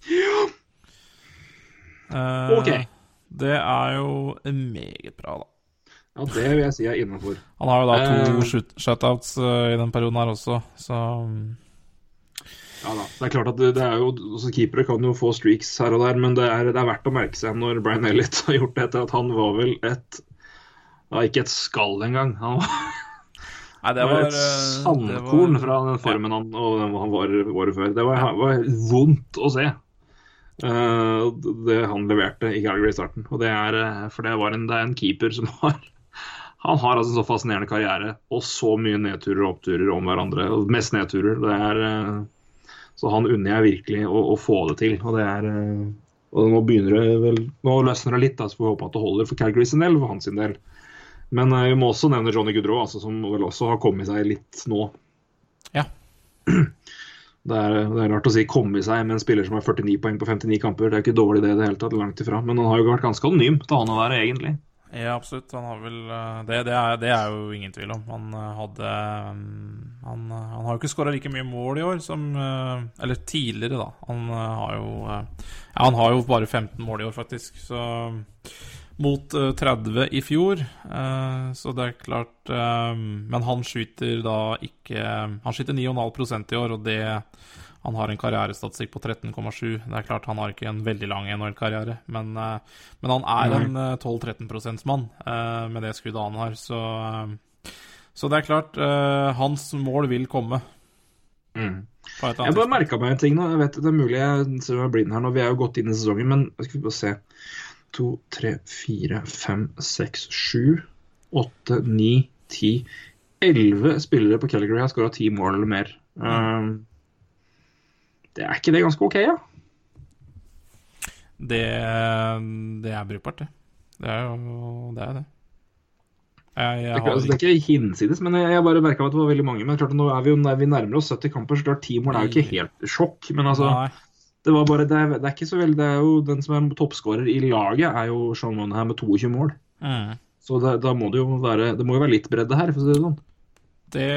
ja. Ok. Det er jo meget bra, da. Ja, det vil jeg si er innafor. Han har jo da to uh, shutouts eh, i den perioden her også, så Ja da. Det er klart at det, det er jo, også Keepere kan jo få streaks her og der, men det er, det er verdt å merke seg når Brian Elliot har gjort det etter at han var vel et ja, Ikke et skall engang. Han var, Nei, det det var et eh, sandkorn var- fra den formen han, og den han var året før. Det var, var vondt å se. Uh, det han leverte i Calgary i starten. Og det er, eh, for det, var en, det er en keeper som har Han har altså en så fascinerende karriere og så mye nedturer og oppturer om hverandre. og Mest nedturer. Det er, eh, så han unner jeg virkelig å, å få det til. Og det er eh, og nå begynner det vel Nå løsner det litt, da, så får vi håpe at det holder for Calgary sin del for hans del. Men eh, vi må også nevne Johnny Goodrow, altså, som vel også har kommet seg litt nå. Ja. Det er, det er rart å si 'komme seg' med en spiller som har 49 poeng på 59 kamper. Det er ikke dårlig det i det hele tatt, langt ifra. Men han har jo vært ganske anonym til han å være, egentlig. Ja, absolutt. Han har vel eh, Det, det, er, det er jo ingen tvil om. Han eh, hadde mm, Han, eh, han har jo ikke skåra like mye mål i år som Eller tidligere, da. Han har jo Ja, han har jo bare 15 mål i år, faktisk. Så mot eh, 30 i fjor. så det er klart eh, Men han skyter da ikke Han skyter 9,5% i år, og det han har en karrierestatistikk på 13,7. Det er klart Han har ikke en veldig lang NHL-karriere, men, eh, men han er en eh, 12-13 mann eh, med det skuddet han har. Så, eh, så det er klart, eh, hans mål vil komme. Eller Jeg bare merka meg en ting nå. Jeg vet Det er mulig jeg ser meg blind her nå. Vi er jo godt inn i sesongen, men skal vi bare se. To, tre, fire, fem, seks, sju, åtte, ni, ti Elleve spillere på Calgary har skåra ti mål eller mer. Um, det er ikke det ganske OK, ja? det, det er brukbart, det. Det er jo det. Er det. Jeg, jeg er, har altså, det er ikke hinsides, men jeg, jeg bare merka at det var veldig mange. Men klart, nå er vi jo vi nærmer oss 70 kamper, så klart ti mål er jo ikke helt sjokk. Men altså, det var bare, det er, det er ikke så veldig Det er jo den som er toppskårer i laget, er jo Sean Monahan med 22 mål. Mm. Så da må det jo være Det må jo være litt bredde her, for å si det sånn. Det,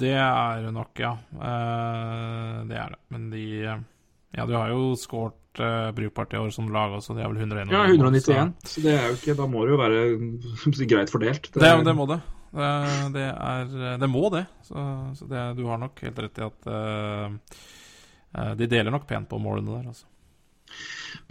det er det nok, ja. Eh, det er det. Men de Ja, du har jo skåret uh, brukbart i år som lag også. De har vel 191. Ja, 191. Så det er jo ikke Da må det jo være greit fordelt. Det, det, det må det. Det, det er Det må det. Så, så det, du har nok helt rett i at uh, eh, de deler nok pent på målene der, altså.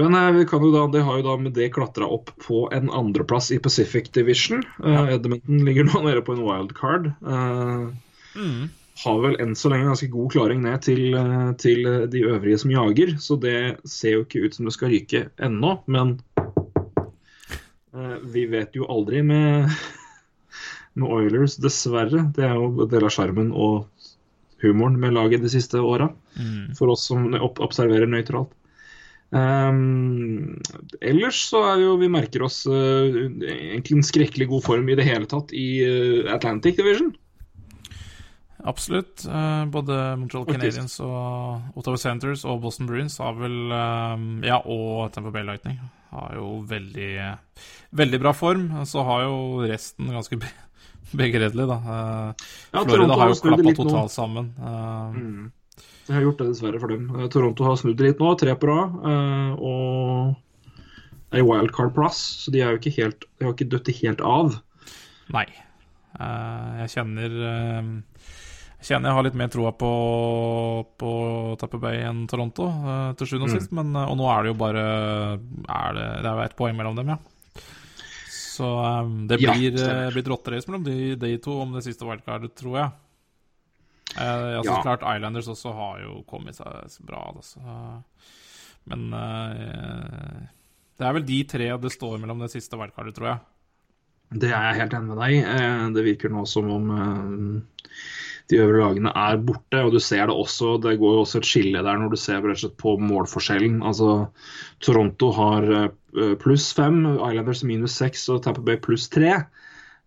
Men eh, vi kan jo da, det har jo da med det klatra opp på en andreplass i Pacific Division. Ja. Edmonton ligger nå nede på en wildcard. Uh, Mm. har vel enn så lenge ganske god klaring ned til, eh, til de øvrige som jager, så det ser jo ikke ut som det skal ryke ennå. Men eh, vi vet jo aldri med, med Oilers, dessverre. Det er jo en del av skjermen og humoren med laget de siste åra, Mm. for oss som observerer nøytralt. Um, ellers så er jo Vi merker oss uh, egentlig en skrekkelig god form i det hele tatt i uh, Atlantic Division. Absolutt. Uh, både Montreal Canadiens og Ottawa Centres og Boston Bruins har vel eh, Ja, og Tampa Bay Lightning har jo veldig Veldig bra form. Så har jo resten ganske be begredelig, da. Ja, Florida har jo klappa totalt sammen. Eh, Mm. Det har gjort det dessverre for dem. Eh, Toronto har snudd litt nå, tre på rad. eh, Og er i wildcard-plass, så de er jo ikke helt De har ikke dødd helt av. Nei. Eh, jeg kjenner Jeg kjenner jeg har litt mer troa på, på Tapper Bay enn Toronto, til sjuende og Mm. Men, eh, og nå er det jo bare er det, det er jo ett poeng mellom dem, ja. Så det blir, ja, blir et rotterace mellom de, de to om det siste wildcardet, tror jeg. Eh, så Ja. Klart Islanders også har jo kommet seg bra, altså. Men uh, det er vel de tre det står mellom det siste wildcardet, tror jeg. Det er jeg helt enig med deg i. Eh, Det virker nå som om de øvre lagene er borte, og du ser det også. Det går jo også et skille der når du ser på målforskjellen. Altså, Toronto har pluss fem, Islanders minus seks og Tampa Bay pluss tre.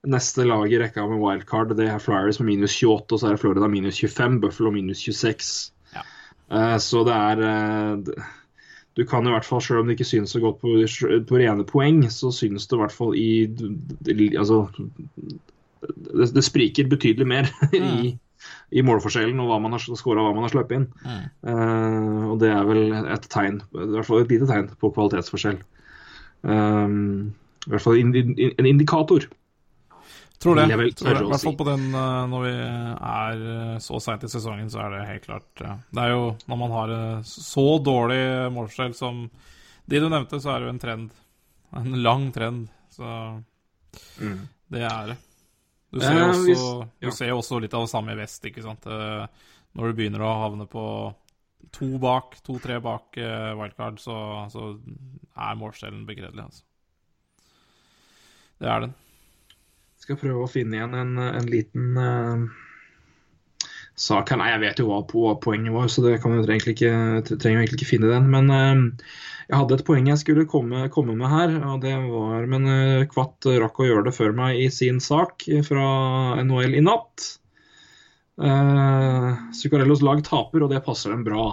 Neste lag i rekka med wildcard det er Flyers med minus 28, og så er det Florida minus 25, Buffalo minus 26. Ja. Uh, Så det er uh, Du kan i hvert fall, selv om det ikke synes så godt på, på rene poeng, så synes det i hvert fall i Altså det, det spriker betydelig mer i, i målforskjellen og hva man har skåra og hva man har sluppet inn. Eh, og det er vel et tegn, i hvert fall et lite tegn på kvalitetsforskjell. Um, I hvert fall en indikator. Tror det. Vel Tror det. I hvert fall på den eh, når vi er eh, så seint i sesongen, så er det helt klart. Det er jo når man har eh, så dårlig målforskjell som de du nevnte, så er det jo en trend. En lang trend. Så det er det. Du ser, Mm. Eh, også, hvis- ja. ser jo også litt av det samme i vest, ikke sant. Eh, Når du begynner å havne på to bak, to-tre bak eh, wildcard, så, så er målforskjellen begredelig, altså. Det er den. Skal prøve å finne igjen en, en liten uh, sak her. Nei, jeg vet jo hva, på, poenget var, så det kan vi egentlig ikke, trenger egentlig ikke finne den. Men uh, jeg hadde et poeng jeg skulle komme, komme med her, og det var Men uh, Kvatt rakk å gjøre det før meg i sin sak fra NHL i natt. Uh, lag taper, og det passer dem bra.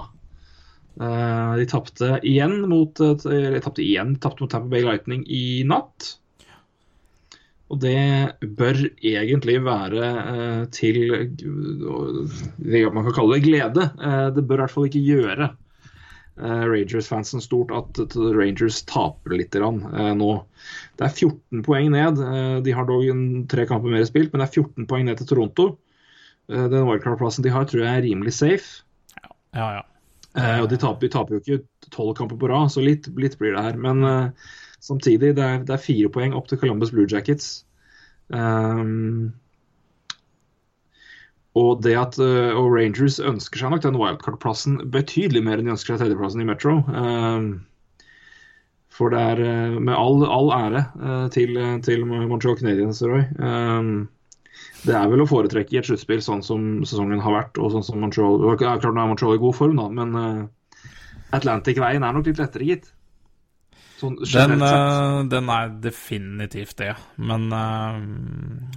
Uh, de tapte igjen mot uh, tapte igjen, tapte mot Tampa Bay Lightning i natt. Og det bør egentlig være eh, til man kan kalle det glede. Eh, det bør i hvert fall ikke gjøre eh, Rangers-fansen stort at at Rangers taper litt nå. Det er 14 poeng ned. De har dog tre kamper mer spilt, men det er 14 poeng ned til Toronto. Den wildcard-plassen de har, tror jeg er rimelig safe. Ja, ja. Eh, og de taper, de taper jo ikke tolv kamper på rad, så litt, litt blir det her. Men samtidig, det er, det er fire poeng opp til Columbus Blue Jackets. Um, og det at eh, og Rangers ønsker seg nok den wildcard-plassen betydelig mer enn de ønsker seg tredjeplassen i Metro. Um, for det er eh, med all, all ære eh, til, til Montreal Canadiens, Roy. Um, det er vel å foretrekke i et sluttspill sånn som sesongen har vært. og sånn som Montreal, Klart nå er Montreal i god form, da, men Atlantic-veien er nok litt lettere, gitt. Sånn Den, eh, den er definitivt det. Men, eh,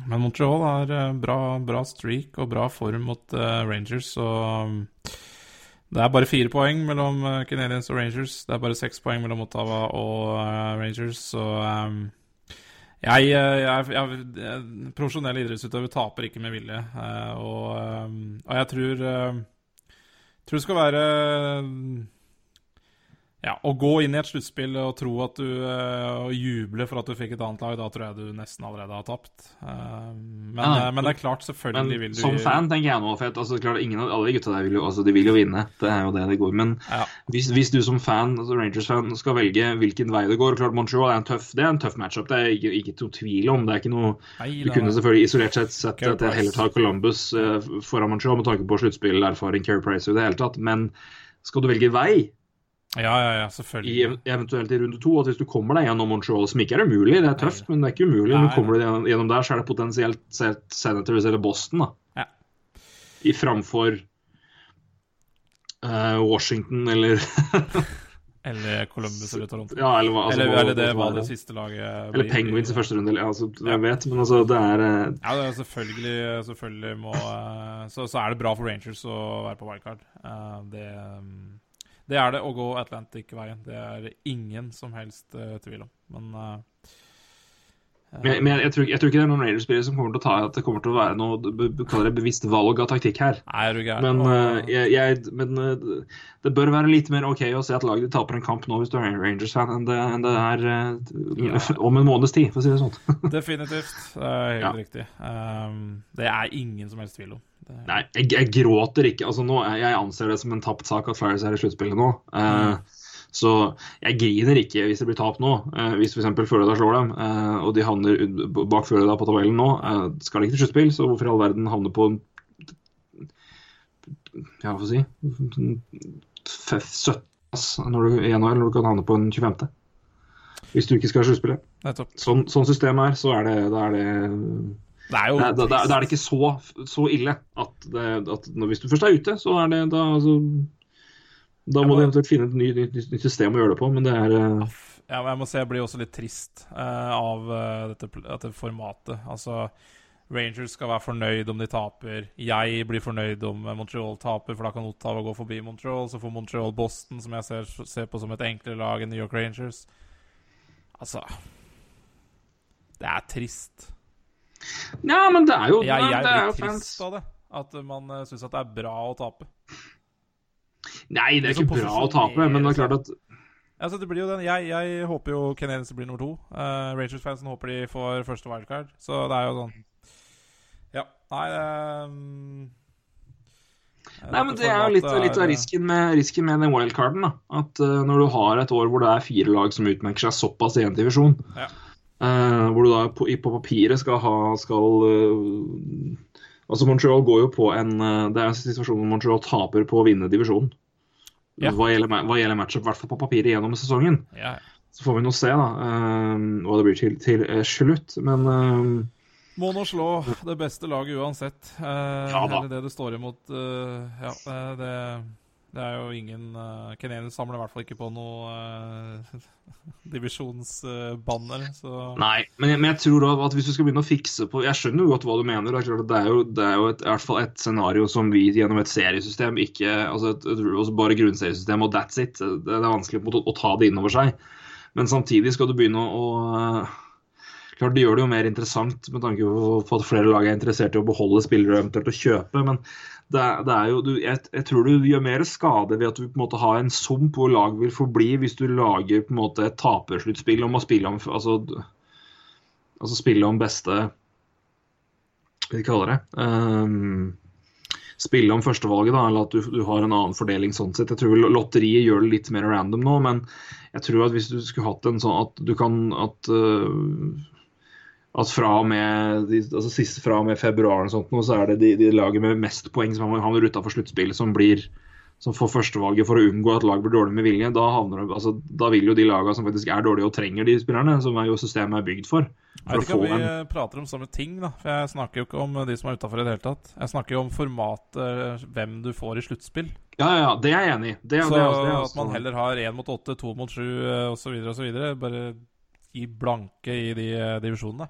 men Montreal har eh, bra, bra streak og bra form mot Rangers, så um, det er bare fire poeng mellom Canadiens og Rangers. Det er bare seks poeng mellom Ottawa og Rangers, så jeg, jeg, jeg, Profesjonelle idrettsutøvere taper ikke med vilje. og, og jeg tror tror det skal være ja, Å gå inn i et sluttspill og tro at du eh, Og juble for at du fikk et annet lag, da tror jeg du nesten allerede har tapt. Eh, men, Ja, eh, men det er klart, selvfølgelig vil du som fan tenker jeg nå, for at, altså, klart, ingen av alle gutta der vil jo, altså, de vil jo vinne. Det er jo det det går. Men Ja. hvis, hvis du som fan, altså Rangers-fan skal velge hvilken vei det går klart Montreal er en tøff, det er en tøff matchup. Det er ikke, ikke to tvil om. Det er ikke noe Nei, Du kunne selvfølgelig isolert sett sett Carey at jeg heller tar Columbus foran Montreal med tanke på sluttspillerfaring, Carey Price i det hele tatt. Men skal du velge vei, Ja, ja, ja, i, selvfølgelig. eventuelt i runde to, at hvis du kommer deg gjennom Montreal, som ikke er umulig, det er tøft, men det er ikke umulig, Nei, men kommer du gjennom, gjennom der, så er det potensielt Senators eller Boston, da. Ja. I framfor uh, Washington eller Eller Columbus eller Toronto. Ja, eller altså, eller, eller det var det siste laget Eller. Penguins i første runde, eller altså, Ja. jeg vet, men altså, det er eh, Ja, det er selvfølgelig, selvfølgelig må eh, så, så er det bra for Rangers å være på wildcard. Det, mm, det er det å gå Atlantic-veien. Det er ingen som helst uh, tvil om. Men eh, Men, men jeg, tror, jeg tror ikke det er noen Raiders-spillere som kommer til å ta at det kommer til å være noe kaller det bevisst valg av taktikk her. Nei, er du? Men, eh, jeg, jeg, men uh, det bør være litt mer OK å se at laget taper en kamp nå hvis du er Rangers-fan, enn, det- enn det er eh, om en måneds tid, for å si det sånn. Definitivt. Det er helt Ja. riktig. Um, det er ingen som helst tvil om. Det, Nei, jeg, gråter ikke. Altså, nå, jeg anser det som en tapt sak at Flyers er i sluttspillet nå. Eh, Så jeg griner ikke hvis det blir tap nå. Eh, hvis f.eks. Florida slår dem, eh, og de havner bak Florida på tabellen nå, eh, skal de ikke til sluttspill, så hvorfor i all verden havne på en Ja, hva får jeg si 17. når du, i NHL når du kan havne på en 25. Hvis du ikke skal ha sluttspillet. Sånn, sånn systemet er, så er det, da er det Det er jo da, da, da er det ikke så, så ille at, det, at når, hvis du først er ute, så er det da altså, Da må du eventuelt finne et nytt, nytt, nytt system å gjøre det på, men det er uh... Ja, jeg må si jeg blir også litt trist uh, av eh, dette, dette formatet. Altså, Rangers skal være fornøyd om de taper. Jeg blir fornøyd om Montreal taper, for da kan Ottawa gå forbi Montreal. Så får Montreal Boston, som jeg ser, ser på som et enklere lag enn New York Rangers. Altså Det er trist. Ja, men det er jo, Jeg, jeg det er blir fans. trist av det. At man uh, syns at det er bra å tape. Nei, det er Liksom ikke bra å tape, men det er klart at Altså, det blir jo den. Jeg, jeg håper jo Canadiens blir nummer to. Uh, Rangers-fansen håper de får første wildcard. Så det er jo sånn Ja. Nei um, Nei, men Det er jo litt, litt av risken med, risken med den wildcarden. da. At uh, Når du har et år hvor det er fire lag som utmerker seg såpass i én divisjon, Ja. uh, hvor du da på, på papiret skal ha skal, eh, Altså Montreal går jo på en eh, Det er en situasjon hvor Montreal taper på å vinne divisjonen. Ja. Hva, gjelder, hva gjelder matchup, i hvert fall på papiret gjennom sesongen. Ja. Så får vi nå se da, eh, hva det blir til, til eh, slutt. Men eh, Må nå slå det beste laget uansett. Eh, Ja da. Eller det det står imot. eh, ja, det, det er jo ingen uh, Canadiens samler i hvert fall ikke på noe uh, divisjonsbanner, så Nei, men jeg, men jeg tror da at hvis du skal begynne å fikse på Jeg skjønner jo godt hva du mener. Det er, klart at det er jo, det er jo et, i hvert fall et scenario som vi gjennom et seriesystem ikke altså et, et, altså Bare grunnseriesystem og that's it. Det, er vanskelig å, å ta det inn over seg. Men samtidig skal du begynne å, å Klart Det gjør det jo mer interessant med tanke på at flere lag er interessert i å beholde spillere eventuelt å kjøpe. Men det, er- det er jo, du, jeg, jeg tror du gjør mer skade ved at du på en måte har en sump hvor lag vil forbli, hvis du lager på en måte et tapersluttspill om å spille om altså, altså spille om beste Hva de kaller det? Um, spille om førstevalget, da, eller at du, du har en annen fordeling sånn sett. Jeg tror lotteriet gjør det litt mer random nå, men jeg tror at hvis du skulle hatt en sånn at du kan at øh, at fra og med, altså sist fra og med februar sånt, så er det de, de laget med mest poeng som havner utafor sluttspillet, som som får førstevalget for å unngå at lag blir dårlig med vilje, da, havner, altså, da vil jo de lagene som faktisk er dårlige og trenger de spillerne, som er jo systemet er bygd for, for jeg vet ikke om vi en prater om samme ting, da. For jeg snakker jo ikke om de som er utafor i det hele tatt. Jeg snakker jo om formatet, hvem du får i sluttspill. Ja, ja, det er jeg enig i. Det, Så det, også- det at man heller har én mot åtte, to mot sju osv. osv. Bare gi blanke i de eh, divisjonene.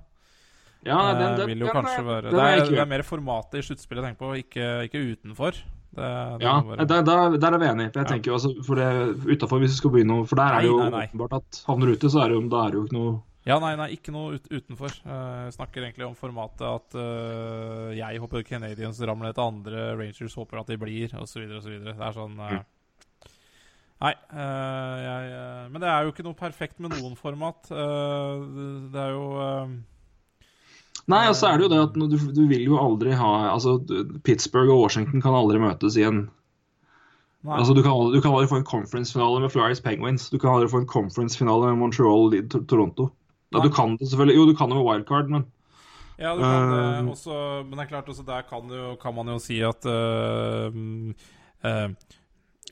Ja, den, Eh, den, vil jo den kanskje være den det er det er mer formatet i sluttspillet jeg tenker på, ikke, ikke utenfor. Det, det Ja, der, der, der er vi enige. For jeg Ja. tenker jo altså, for det utenfor hvis du skal begynne For der er det jo Nei, nei, nei. åpenbart at havner ute, så er det jo, det er jo ikke noe Ja, nei, nei, ikke noe ut, utenfor. Eh, Jeg snakker egentlig om formatet at uh, jeg håper Canadians ramler etter andre, Rangers håper at de blir, osv. osv. Det er sånn uh, Mm. Nei, eh, jeg Men det er jo ikke noe perfekt med noen format. Eh, det- det er jo Nei, og så er det jo det at du, du vil jo aldri ha altså Pittsburgh og Washington kan aldri møtes i en Nei. Altså Du kan aldri, du kan aldri få en conference-finale med Flyers Penguins. Du kan aldri få en conference-finale med Montreal i Toronto. Ja, du kan det selvfølgelig Jo, du kan det med wildcard, men Ja, du kan det Eh, også, men det er klart også der kan, jo, kan man jo si at uh, eh,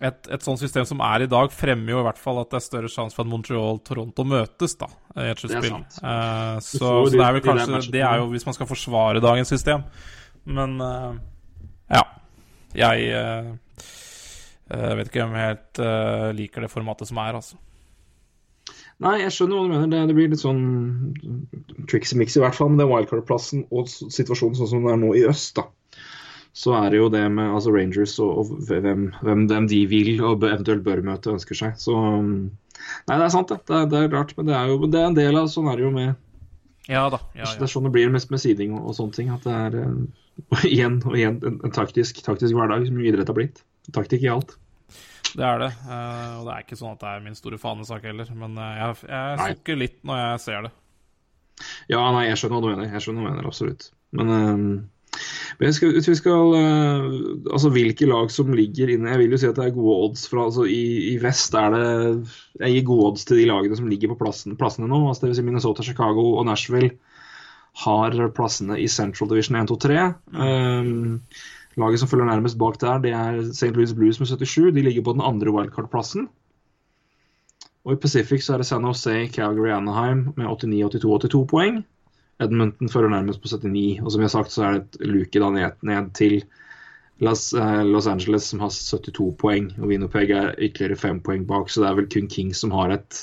et, et sånt system som er i dag, fremmer jo i hvert fall at det er større sjanse for at Montreal og Toronto møtes da, i et sluttspill. Eh, så, så det er vel kanskje. Det er jo hvis man skal forsvare dagens system. Men uh, ja. Jeg eh, vet ikke om jeg helt liker det formatet som er, altså. Nei, jeg skjønner hva du mener. Det, det blir litt sånn tricksy mix i hvert fall med den wildcard-plassen og situasjonen sånn som den er nå i øst, da. Så er det jo det med altså Rangers og, og hvem, hvem, hvem de vil og eventuelt bør møte ønsker seg. Så um, Nei, det er sant, det. Det er, det er rart, men det er jo det er en del av Sånn er det jo med Ja da. Ja, ja. Det er sånn det blir mest med siding og, og sånne ting. At det er og igjen og igjen en, en taktisk, taktisk hverdag som idrett har blitt. Taktikk i alt. Det er det. Uh, og det er ikke sånn at det er min store fanesak heller. Men eh, jeg, jeg sukker litt når jeg ser det. Ja, nei, jeg skjønner hva du mener. Jeg skjønner hva du mener, absolutt. Men, eh, men jeg skal, vi skal eh, Altså hvilke lag som ligger inne Jeg vil jo si at det er gode odds fra altså, i, I vest er det Jeg gir gode odds til de lagene som ligger på plassen, plassene nå. Altså, det vil si Minnesota, Chicago og Nashville har plassene i Central Division 1, 2, 3. Um, laget som følger nærmest bak der, det er St. Louis Blues med 77. De ligger på den andre wildcard-plassen. Og i Pacific så er det San Jose, Calgary, Anaheim med 89, 82, 82 poeng. Edmonton fører nærmest på 79. Og som jeg har sagt, så er det et luke da ned, ned til Los, eh, Los Angeles, som har 72 poeng. Og Winopeg er ytterligere fem poeng bak, så det er vel kun Kings som har et,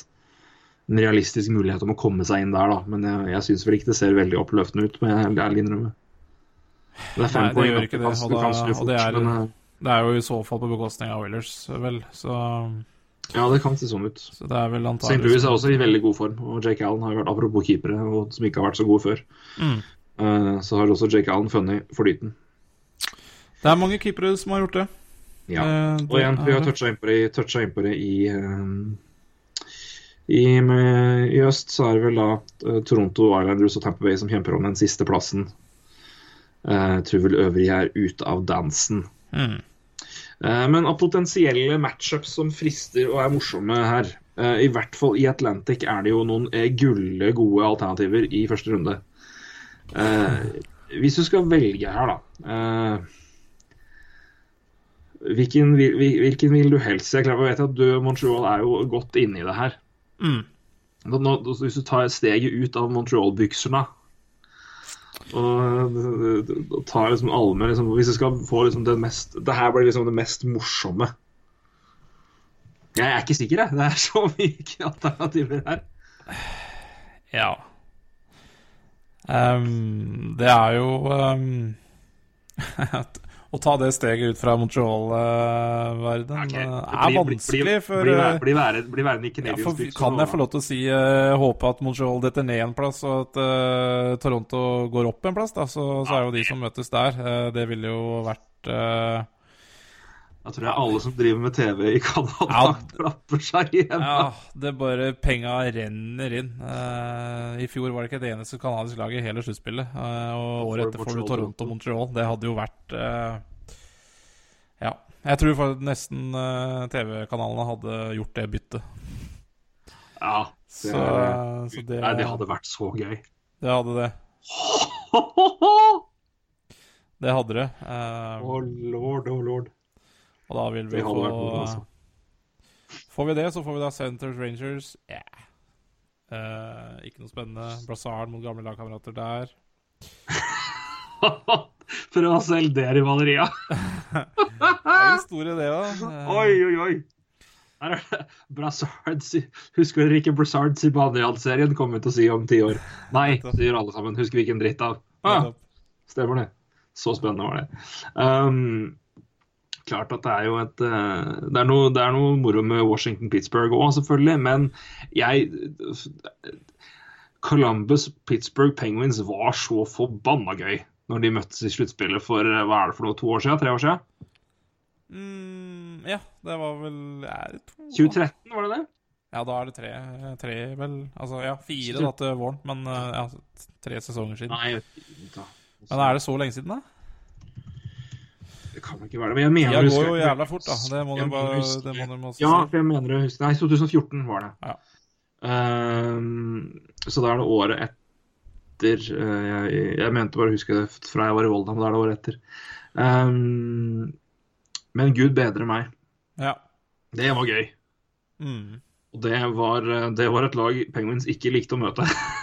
en realistisk mulighet om å komme seg inn der, da. Men jeg, jeg syns vel ikke det ser veldig oppløftende ut, må jeg ærlig innrømme. Det er fem Nei, det poeng. gjør ikke det, og da- og det er- eh, Det er jo i så fall på bekostning av Oilers, vel. Så, ja, det kan se sånn ut. så det er vel St. Louis er også i veldig god form, og Jake Allen har jo vært apropos keepere, og som ikke har vært så gode før. Mm. Uh, så har også Jake Allen funnet flyten. Det er mange keepere som har gjort det. Ja. Uh, Og igjen, vi har toucha inn på det, inn på det i, uh, i, med, I øst så er det vel da Toronto Islanders og Tampa Bay som kjemper om den siste plassen. Jeg tror vel øvrige er ute av dansen. Mm. Eh, Men av potensielle matchups som frister og er morsomme her, eh, i hvert fall i Atlantic, er det jo noen eh, gulle gode alternativer i første runde. Hvis du skal velge her, da hvilken, vil- hvilken vil du helst? Jeg klarer å vet at du, Montreal er jo godt inni i det her. Mm. Nå, nå, hvis du tar steget ut av Montreal-byksene og d- d- tar liksom allmenn liksom, Hvis du skal få liksom det mest Det her blir liksom det mest morsomme. Jeg er ikke sikker, jeg. Det er så mye alternativer her. Ja. Um, det er jo um, Å ta det steget ut fra Montreal-verden okay. er bli- bli- vanskelig. for Bli eh, bli bli værende i ja, for, Canadiens Kan jeg få lov til å si uh, håpe at Montreal detter ned en plass, og at uh, Toronto går opp en plass? da Så, så er jo de som møtes der. Uh, det ville jo vært Da tror jeg alle som driver med TV i Canada, Ja. klapper seg igjen. Ja, det bare Penga renner inn. Uh, I fjor var det ikke et eneste canadisk lag i hele sluttspillet. Uh, og året etter får du Toronto og Montreal. Det hadde jo vært uh, Ja. Jeg tror nesten TV-kanalene hadde gjort det byttet. Ja, det, Så, så det, Nei, det hadde vært så gøy. det hadde det. Det hadde det. Å, lord, oh lord. Og da vil vi få altså. Får vi det, så får vi da Centers Rangers. Yeah. Uh, ikke noe spennende. Brassard mot gamle lagkamerater der. For å selge det rivaleriet. Det er en stor idé, da. Eh, Oi, oi, oi. Her er det Brassard Husker dere ikke Brassard Zibanejad-serien kom ut og si om ti år? Nei, det gjør alle sammen. Husker vi ikke en dritt av. Ah, stemmer det. Så spennende var det. Um, klart at det er jo et eh, Det er noe, det er noe moro med Washington-Pittsburgh òg, selvfølgelig, men jeg Columbus Pittsburgh Penguins var så forbanna gøy når de møttes i sluttspillet for eh, hva er det for noe, to år siden? Tre år siden? Mm, ja, det var vel er det to, 2013, var det det? Ja, da er det tre, tre vel Altså, ja, fire da til våren, men eh, ja, tre sesonger siden. Nei. Men er det så lenge siden, da? Det kan ikke være det. Men jeg mener å går jo jævla fort, da. Det må du Jeg bare det må du også Ja, jeg mener å huske Nei, 2014 var det. Ja. Um, så da er det året etter eh, jeg, jeg mente bare å huske det fra jeg var i Volda, men da er det året etter. Um, men gud bedre meg. Ja. Det var gøy. Mm. Og det var, eh, det var et lag Penguins ikke likte å møte.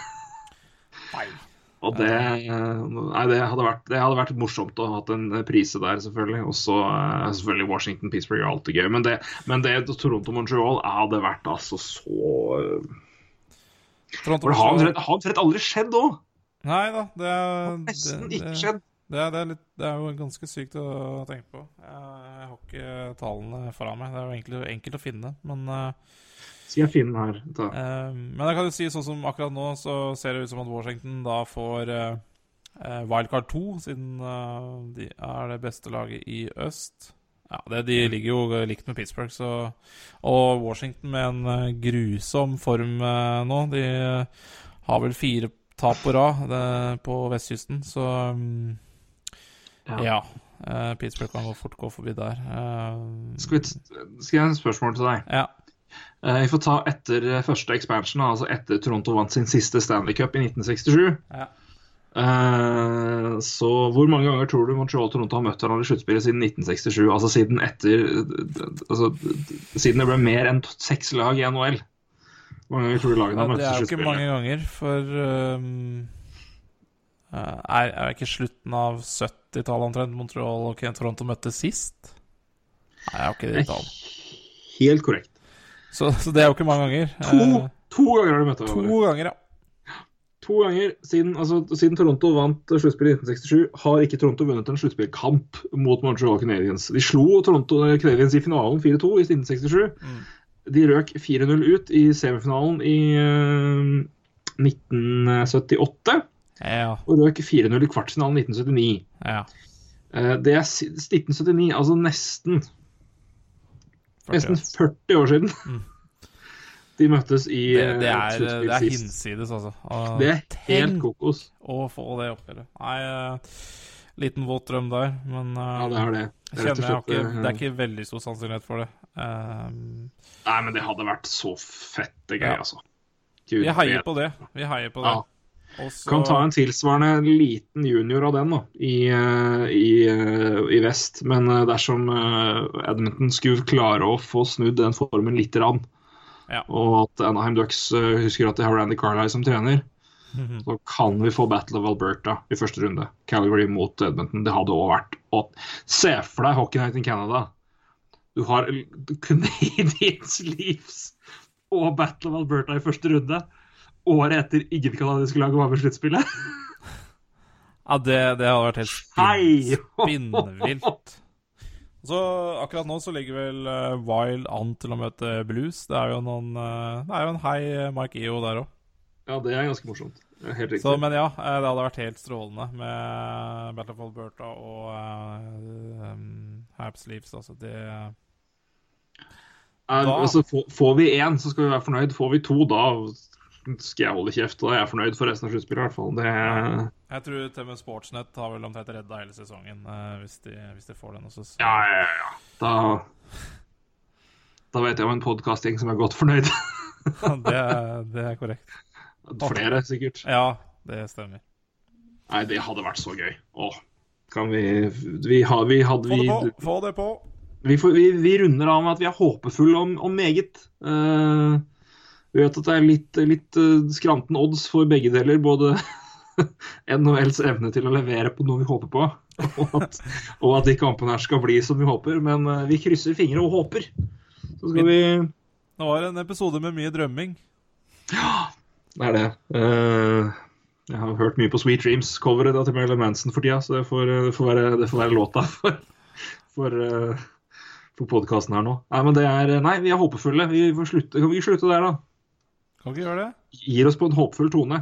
Og det, eh, nei, det, hadde vært, det hadde vært morsomt å ha hatt en prise der, selvfølgelig. Og så eh, selvfølgelig Washington Pittsburgh er alltid gøy. Men det, men det Toronto-Montreal hadde vært altså så Toronto For det har omtrent- har aldri skjedd òg. Nei da, det Nesten ikke skjedd. det, er, det, litt, det er jo ganske sykt å tenke på. Jeg, jeg har ikke tallene fra meg. Det er jo egentlig enkelt å finne, men eh, Skal jeg finne den her? Da. Eh, men jeg kan jo si sånn som akkurat nå, så ser det ut som at Washington da får eh, eh, Wildcard 2, siden de er det beste laget i øst. Ja, det, De ligger jo likt med Pittsburgh, så Og Washington med en grusom form nå. De har vel fire tap på rad på vestkysten, så mm, Ja. Ja. eh, Pittsburgh kan gå fort gå forbi der. Skal, vi, skal jeg ha et spørsmål til deg? ja. Eh, Vi får ta etter eh, første expansion, altså etter Toronto vant sin siste Stanley Cup i 1967. Ja. Eh, så hvor mange ganger tror du Montreal og Toronto har møtt hverandre i sluttspillet siden 1967? Altså siden etter altså, Siden det ble mer enn seks lag i NHL. Hvor mange ganger tror du lagene har det er jo ikke mange ganger, for um, eh, er, det ikke slutten av 70-tallet omtrent Montreal og Toronto møttes sist? Nei, jeg har ikke det i tall. Helt korrekt. Så, så det er jo ikke mange ganger. To, Eh, to ganger har du møtt to ganger, ja. To ganger siden, altså, siden Toronto vant sluttspillet i 1967, har ikke Toronto vunnet en sluttspillkamp mot Montreal Canadiens. De slo Toronto Canadiens i finalen 4-2 i 1967. Mm. De røk 4-0 ut i semifinalen i uh, 1978, Ja, og røk 4-0 i kvartfinalen i 1979. ja. Uh, det er si- 1979, altså nesten, nesten 40 år siden. Mm. De møttes i Det, eh, det, er, det er hinsides, altså. Og Det er helt kokos. å få det oppgjøret. Nei, eh, liten våt drøm der, men eh, Ja, det er det. Det er slett, ikke, eh, det er ikke veldig stor sannsynlighet for det. Um, Nei, men det hadde vært så fette gøy, Ja. altså. Gud, vi heier på det. Vi heier på det. Ja. Og så- Kan ta en tilsvarende liten junior av den da, i, eh, i, eh, i vest. Men eh, dersom Edmonton skulle klare å få snudd den formen litt, rann, Ja. og at Anaheim Ducks husker at de har Randy Carlisle som trener, Mhm. så kan vi få Battle of Alberta i første runde. Calgary mot Edmonton. Det hadde òg vært å Se for deg Hockey Night in Canada. Du har Canadians Leafs og Battle of Alberta i første runde. Året etter ingen kanadiske lag var med i sluttspillet. Ja, det, det hadde vært helt spinn, spinnvilt. Så akkurat nå så ligger vel eh, Wild an til å møte Blues. Det er jo noen eh, Det er jo en hei eh, Mike Eo der òg. Ja, det er ganske morsomt. Er Helt riktig. Så, men ja, det hadde vært helt strålende med Battle of Alberta og uh, um, Haps Leafs. Altså, det da- altså, får, får vi én, så skal vi være fornøyd. Får vi to, da skal jeg holde kjeft. og Da er jeg fornøyd for resten av sluttspillet, i hvert fall. Det, Jeg tror TV Sportsnett Sportsnet har vel omtrent redda hele sesongen eh, hvis, de, hvis de får den. Også, så. ja, ja, ja. Da, da vet jeg om en podkastgjeng som er godt fornøyd. det, det er korrekt. Flere, sikkert. Ja, det stemmer. Nei, det hadde vært så gøy. Åh, kan vi Vi, har, vi hadde Få det vi på! Få det på! Vi, får, vi, vi runder av med at vi er håpefulle om, om meget. Eh, vi vet at det er litt, litt eh, skranten odds for begge deler. Både NHLs evne til å levere på noe vi håper på, og at, og at de kampene her skal bli som vi håper. Men eh, vi krysser fingre og håper. Så skal vi Det var en episode med mye drømming. Ja, Det er det. Eh, jeg har hørt mye på Sweet Dreams-coveret til Marilyn Manson for tida, så det får, det får, være, det får være låta for, for, uh, for podkasten her nå. Nei, men det er Nei, vi er håpefulle. Vi får slutte. Kan vi ikke slutte der, da? Kan ikke gjøre det? Gir oss på en håpefull tone.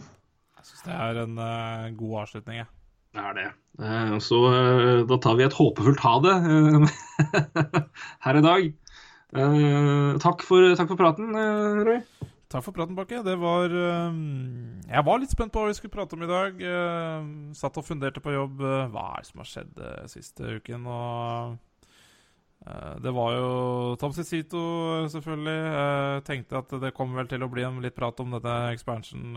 Jeg syns det er en uh, god avslutning, jeg. Det er det. Uh, så uh, da tar vi et håpefullt ha det her i dag. Takk, for, takk for praten, Roy. Takk for praten, Bakke. Det var Jeg var litt spent på hva vi skulle prate om i dag. Satt og funderte på jobb. Hva er det som har skjedd siste uken? Og det var jo Tom Cicito, selvfølgelig. Uh, tenkte at det kom vel til å bli en litt prat om denne expansion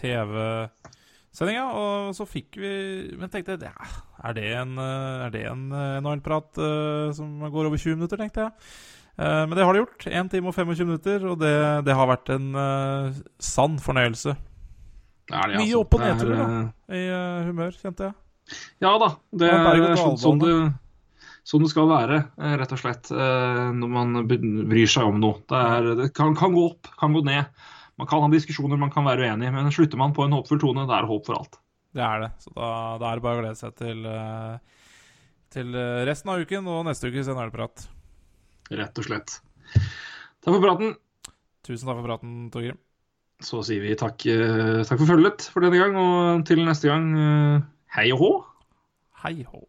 TV-sendinga. Og så fikk vi Men tenkte jeg, ja, er det en, er det en NHL-prat som går over 20 minutter, tenkte jeg. Men det har det gjort. 1 time og 25 minutter, og det, det har vært en sann fornøyelse. Det er det, Mye altså. opp- og er, nedturer, da. eh, I humør, kjente jeg. Ja da. Det er sånn, som det, dalbane. sånn det skal være, eh, rett og slett, eh, når man bryr seg om noe. Det, er, det kan, kan gå opp, kan gå ned. Man kan ha diskusjoner, man kan være uenig, men slutter man på en håpfull tone, det er håp for alt. Det er det. Så da, da er det bare å glede seg til, uh, til resten av uken og neste ukes NHL-prat. Rett og slett. Takk for praten. Tusen takk for praten, Torgrim. Så sier vi takk, eh, takk for følget for denne gang, og til neste gang, eh, hei og hå. Hei og hå.